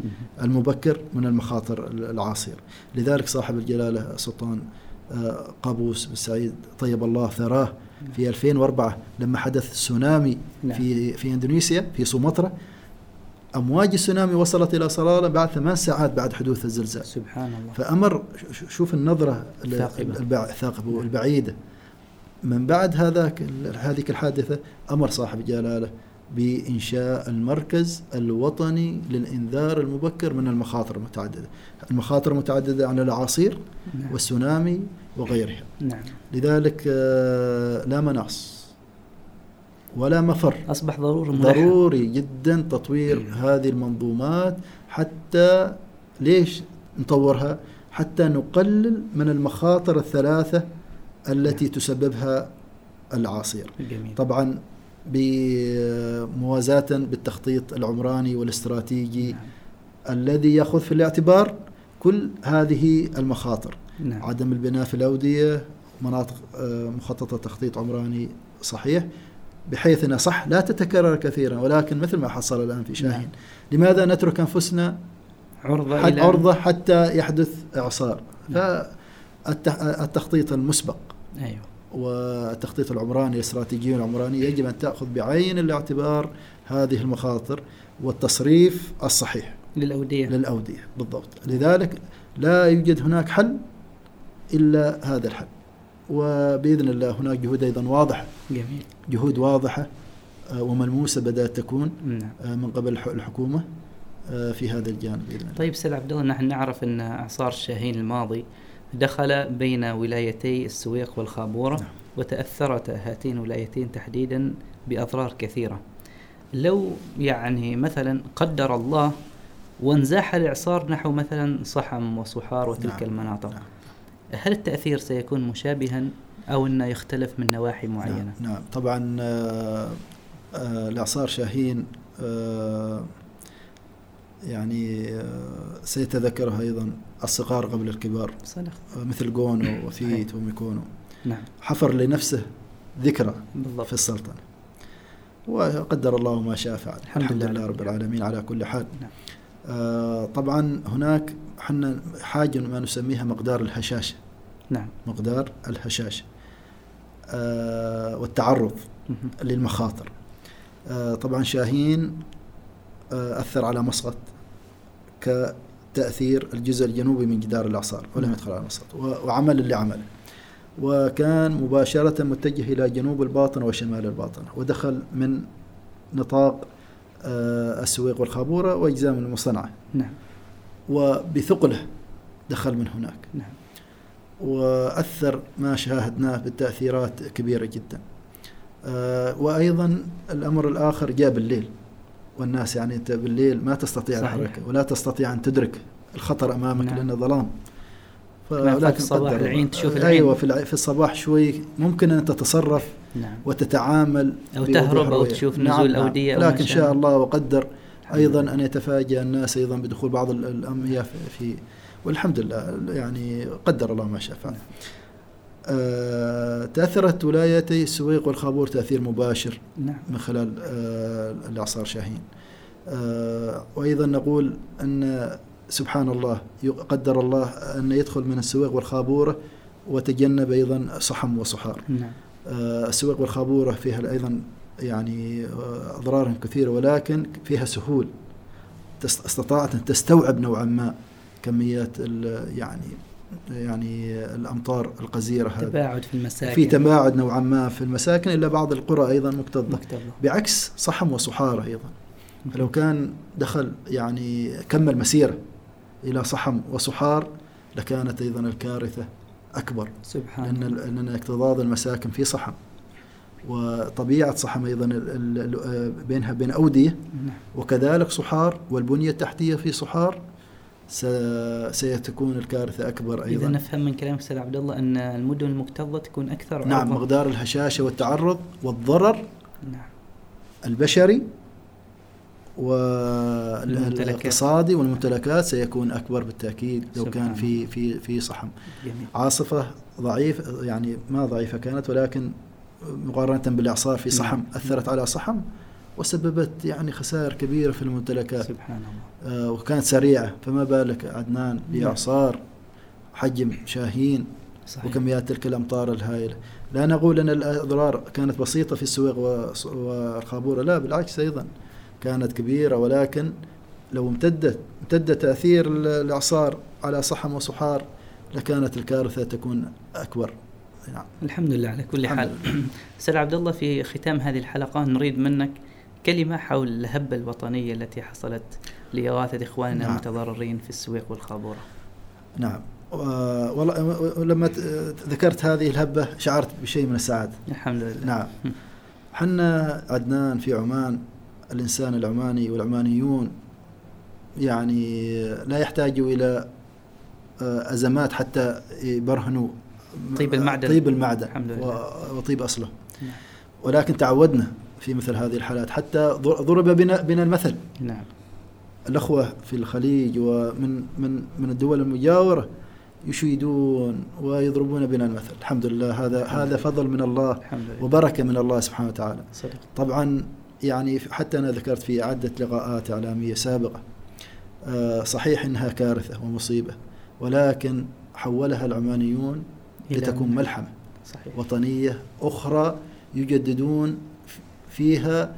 المبكر من المخاطر العاصية لذلك صاحب الجلالة سلطان قابوس بن سعيد طيب الله ثراه في 2004 لما حدث تسونامي نعم. في في إندونيسيا في سومطرة أمواج السونامي وصلت إلى صلالة بعد ثمان ساعات بعد حدوث الزلزال سبحان الله فأمر شوف النظرة ال- الثاقبة. البع- الثاقبة والبعيدة من بعد هذاك ال- هذه الحادثة أمر صاحب جلالة بإنشاء المركز الوطني للإنذار المبكر من المخاطر المتعددة. المخاطر المتعددة عن الأعاصير نعم. والسونامي وغيرها. نعم. لذلك آه، لا مناص ولا مفر. أصبح ضروري. ضروري جدا تطوير هذه المنظومات حتى ليش نطورها؟ حتى نقلل من المخاطر الثلاثة التي تسببها الأعاصير جميل. طبعا بموازاة بالتخطيط العمراني والاستراتيجي نعم. الذي يأخذ في الاعتبار كل هذه المخاطر نعم عدم البناء في الأودية مناطق آه، مخططة تخطيط عمراني صحيح بحيث أنها صح لا تتكرر كثيرا ولكن مثل ما حصل الآن في شاهين نعم. لماذا نترك أنفسنا عرضة حد إلى عرضة حتى يحدث إعصار نعم. فالتخطيط المسبق أيوه والتخطيط العمراني الاستراتيجي العمراني يجب أن تأخذ بعين الاعتبار هذه المخاطر والتصريف الصحيح. للأودية. للأودية بالضبط. لذلك لا يوجد هناك حل إلا هذا الحل. وبإذن الله هناك جهود أيضا واضحة. جميل. جهود واضحة آه، وملموسة بدأت تكون نعم. آه، من قبل الح- الحكومة آه، في هذا الجانب بإذن الله. طيب سيد عبد الله نحن نعرف أن أعصار شاهين الماضي دخل بين ولايتي السويق والخابورة نعم. وتأثرت هاتين الولايتين تحديدا بأضرار كثيرة. لو يعني مثلا قدر الله وانزاح الإعصار نحو مثلا صحم وصحار وتلك نعم. المناطق نعم. هل التأثير سيكون مشابها أو إنه يختلف من نواحي معينة؟ نعم, نعم. طبعا آه، آه، الإعصار شاهين آه، يعني آه، سيتذكرها أيضا الصغار قبل الكبار. صدق. آه، مثل جونو وفيت وميكونو. نعم. حفر لنفسه ذكرى بالضبط. في السلطنة. وقدر الله ما شاء فعل. الحمد الحمد لله لله رب العالمين على كل حال. نعم. آه طبعا هناك حنا حاجة ما نسميها مقدار الهشاشة. نعم. مقدار الهشاشة. آه والتعرض. للمخاطر. آه طبعا شاهين آه أثر على مسقط. كتأثير الجزء الجنوبي من جدار الإعصار ولم نعم. يدخل على و- وعمل اللي عمله وكان مباشرة متجه إلى جنوب الباطنة وشمال الباطنة ودخل من نطاق آه السويق والخابورة وأجزاء من المصنعة. نعم. وبثقله دخل من هناك. نعم. وأثر ما شاهدناه بالتأثيرات كبيرة جدا. آه، وأيضا الأمر الآخر جاء بالليل والناس يعني أنت بالليل ما تستطيع صحيح. الحركة ولا تستطيع أن تدرك الخطر أمامك نعم. لأنه ظلام ما في ولكن الصباح العين. تشوف أيوة العين. في, الع- في الصباح شوي ممكن أن تتصرف نعم وتتعامل بوضوح تهرب رؤية. تشوف نعم، نزول نعم. أودية أو لكن ما إن شاء الله وقدر أيضا. أن يتفاجأ الناس أيضا بدخول بعض ال- الامياه في- في والحمد لله يعني قدر الله ما شاء فعل. آه تأثرت ولايتي السويق والخابور تأثير مباشر نعم من خلال آه الإعصار شاهين. آه وأيضا نقول أن سبحان الله قدر الله أن يدخل من السويق والخابوره وتجنب أيضا صحم وصحار. نعم السويق والخابورة فيها أيضا يعني أضرار كثيرة ولكن فيها سهول استطاعت أن تستوعب نوعا ما كميات يعني يعني الأمطار القزيرة هذه. تباعد في المساكن. في تباعد نوعا ما في المساكن إلا بعض القرى أيضا مكتظة. بعكس صحم وصحاره أيضا. فلو كان دخل يعني كمل مسيرة إلى صحم وصحار لكانت أيضا الكارثة أكبر. سبحان لأن لأن اكتظاظ المساكن في صحم. وطبيعة صحم أيضا بينها بين أودية نعم. وكذلك صحار والبنية التحتية في صحار سيتكون الكارثة أكبر إذا أيضا. نفهم من كلامك أستاذ عبد الله أن المدن المكتظة تكون أكثر نعم عرضة. مقدار الهشاشة والتعرض والضرر نعم. البشري. والاقتصادي والممتلكات سيكون أكبر بالتأكيد لو كان في في في صحم جميل. عاصفة ضعيف يعني ما ضعيفة كانت ولكن مقارنة بالاعصار في صحم نعم. أثرت على صحم وسببت يعني خسائر كبيرة في الممتلكات. سبحان الله. وكانت سريعة. فما بالك عدنان باعصار حجم شاهين صحيح. وكميات تلك الأمطار الهائلة. لا نقول أن الأضرار كانت بسيطة في السويق والخابورة لا بالعكس أيضا كانت كبيرة. ولكن لو امتدت امتد تأثير ال- الإعصار على صحم وصحار لكانت الكارثة تكون أكبر. نعم. الحمد لله على كل حال. أستاذ عبد الله في ختام هذه الحلقة نريد منك كلمة حول الهبة الوطنية التي حصلت لإغاثة إخواننا نعم. المتضررين في السويق والخابورة نعم والله ولما ت- ذكرت هذه الهبة شعرت بشيء من السعادة الحمد لله نعم حنا عدنان في عمان الإنسان العماني والعمانيون يعني لا يحتاجوا إلى آه، أزمات حتى يبرهنوا طيب المعدن. طيب المعدن الحمد لله. وطيب أصله نعم. ولكن تعودنا في مثل هذه الحالات. حتى ضر- ضرب بنا, بنا المثل. نعم. الأخوة في الخليج ومن من من الدول المجاورة يشيدون ويضربون بنا المثل. الحمد لله. هذا هذا فضل من الله الحمد لله. وبركة من الله سبحانه وتعالى. صدق. طبعا يعني حتى أنا ذكرت في عدة لقاءات إعلامية سابقة آه، صحيح إنها كارثة ومصيبة ولكن حولها العمانيون لتكون ملحمة صحيح. وطنية أخرى يجددون فيها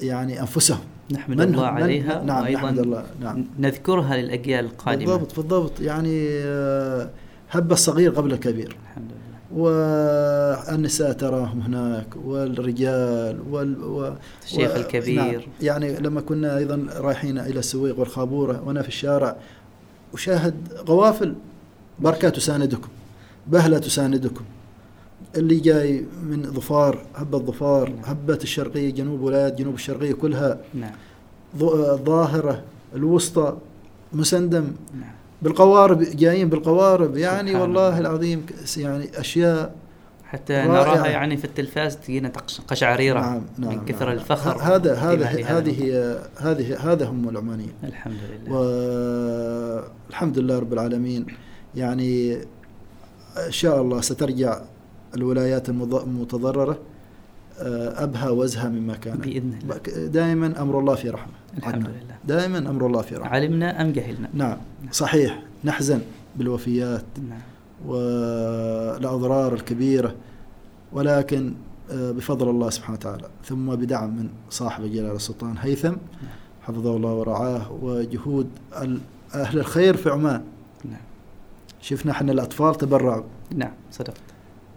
يعني أنفسهم. نحمد من الله هم- من- عليها نعم نحمد الله نعم. نذكرها للأجيال القادمة. بالضبط بالضبط. يعني آه، هب الصغير قبل الكبير. الحمد لله. والنساء تراهم هناك والرجال وال و الشيخ و- الكبير. نعم. يعني لما كنا أيضا رايحين إلى السويق والخابورة وأنا في الشارع أشاهد قوافل بركة تساندكم بهلة تساندكم. اللي جاي من ظفار هبة ظفار نعم. هبة الشرقية جنوب ولايات جنوب الشرقية كلها. نعم. ظ- الظاهره الوسطى مسندم. نعم. بالقوارب جايين بالقوارب. يعني والله الله. العظيم يعني أشياء حتى. نراها يعني في التلفاز تجينا قشعريرة نعم نعم من كثر نعم. الفخر هذا هذا هذه هذه هذا هم العمانيين. الحمد لله. والحمد لله رب العالمين. يعني إن شاء الله سترجع الولايات المتضررة آه، أبهى وأزهى مما كانت بإذن الله. دائما أمر الله في رحمة. الحمد. لله. دائما أمر الله في رحمة. علمنا أم جهلنا؟ نعم. صحيح. نحزن بالوفيات نعم. والأضرار الكبيرة. ولكن آه، بفضل الله سبحانه وتعالى. ثم بدعم من صاحب جلالة السلطان هيثم. حفظه الله ورعاه. وجهود أهل الخير في عمان. نعم. شفنا إحنا الأطفال تبرعوا. نعم. صدقت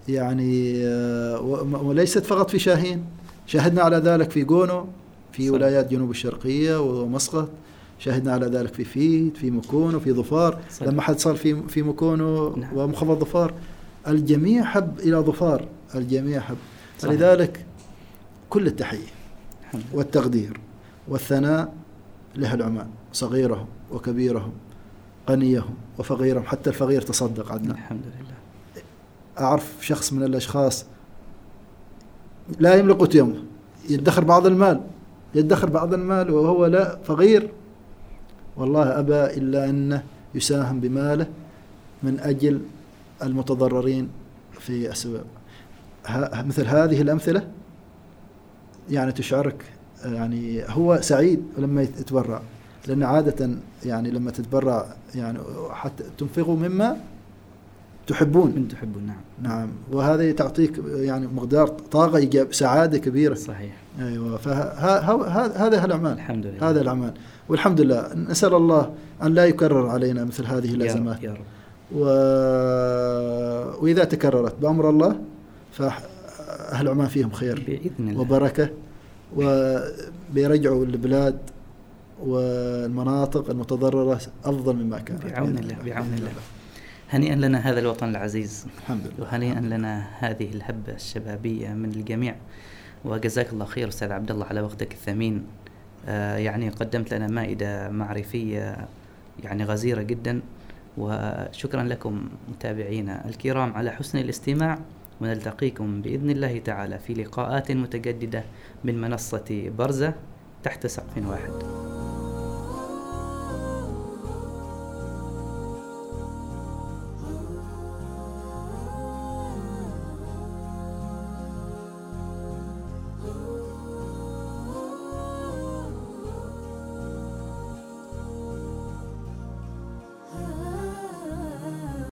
يعني آه، وليست فقط في شاهين شاهدنا على ذلك في جونو في صح. ولايات جنوب الشرقية ومسقط شاهدنا على ذلك في فيد في مكونو في ظفار. لما حصل في في مكونو نعم. ومخفض ظفار الجميع حب إلى ظفار الجميع حب صحيح. لذلك كل التحية والتقدير والثناء لاهل عمان صغيرهم وكبيرهم غنيهم وفقيرهم حتى الفقير تصدق عدنا الحمد لله أعرف شخص من الأشخاص لا يملك قوت يومه يدخر بعض المال يدخر بعض المال وهو لا فقير. والله أبى إلا انه يساهم بماله من أجل المتضررين في السوق ه- مثل هذه الأمثلة يعني تشعرك يعني هو سعيد لما يتبرع لأن عادة يعني لما تتبرع يعني حتى تنفقوا مما تحبون. من تحبون نعم. نعم. وهذه تعطيك يعني مقدار طاقة سعادة كبيرة. صحيح. أيوة. فهذا الأعمال. الحمد لله. هذا الأعمال. والحمد لله. نسأل الله أن لا يكرر علينا مثل هذه يا رب الأزمات. يا رب. و... وإذا تكررت بأمر الله فأهل عمان فيهم خير بإذن الله. وبركة. وبيرجعوا البلاد والمناطق المتضررة أفضل مما كانت. بعون الله. بعون الله. هنيئا لنا هذا الوطن العزيز. الحمد لله. وهنيئا لنا هذه الهبة الشبابية من الجميع. وجزاك الله خير أستاذ عبد الله على وقتك الثمين. آه، يعني قدمت لنا مائدة معرفية يعني غزيرة جدا. وشكرا لكم متابعينا الكرام على حسن الاستماع. ونلتقيكم بإذن الله تعالى في لقاءات متجددة من منصة برزة تحت سقف واحد.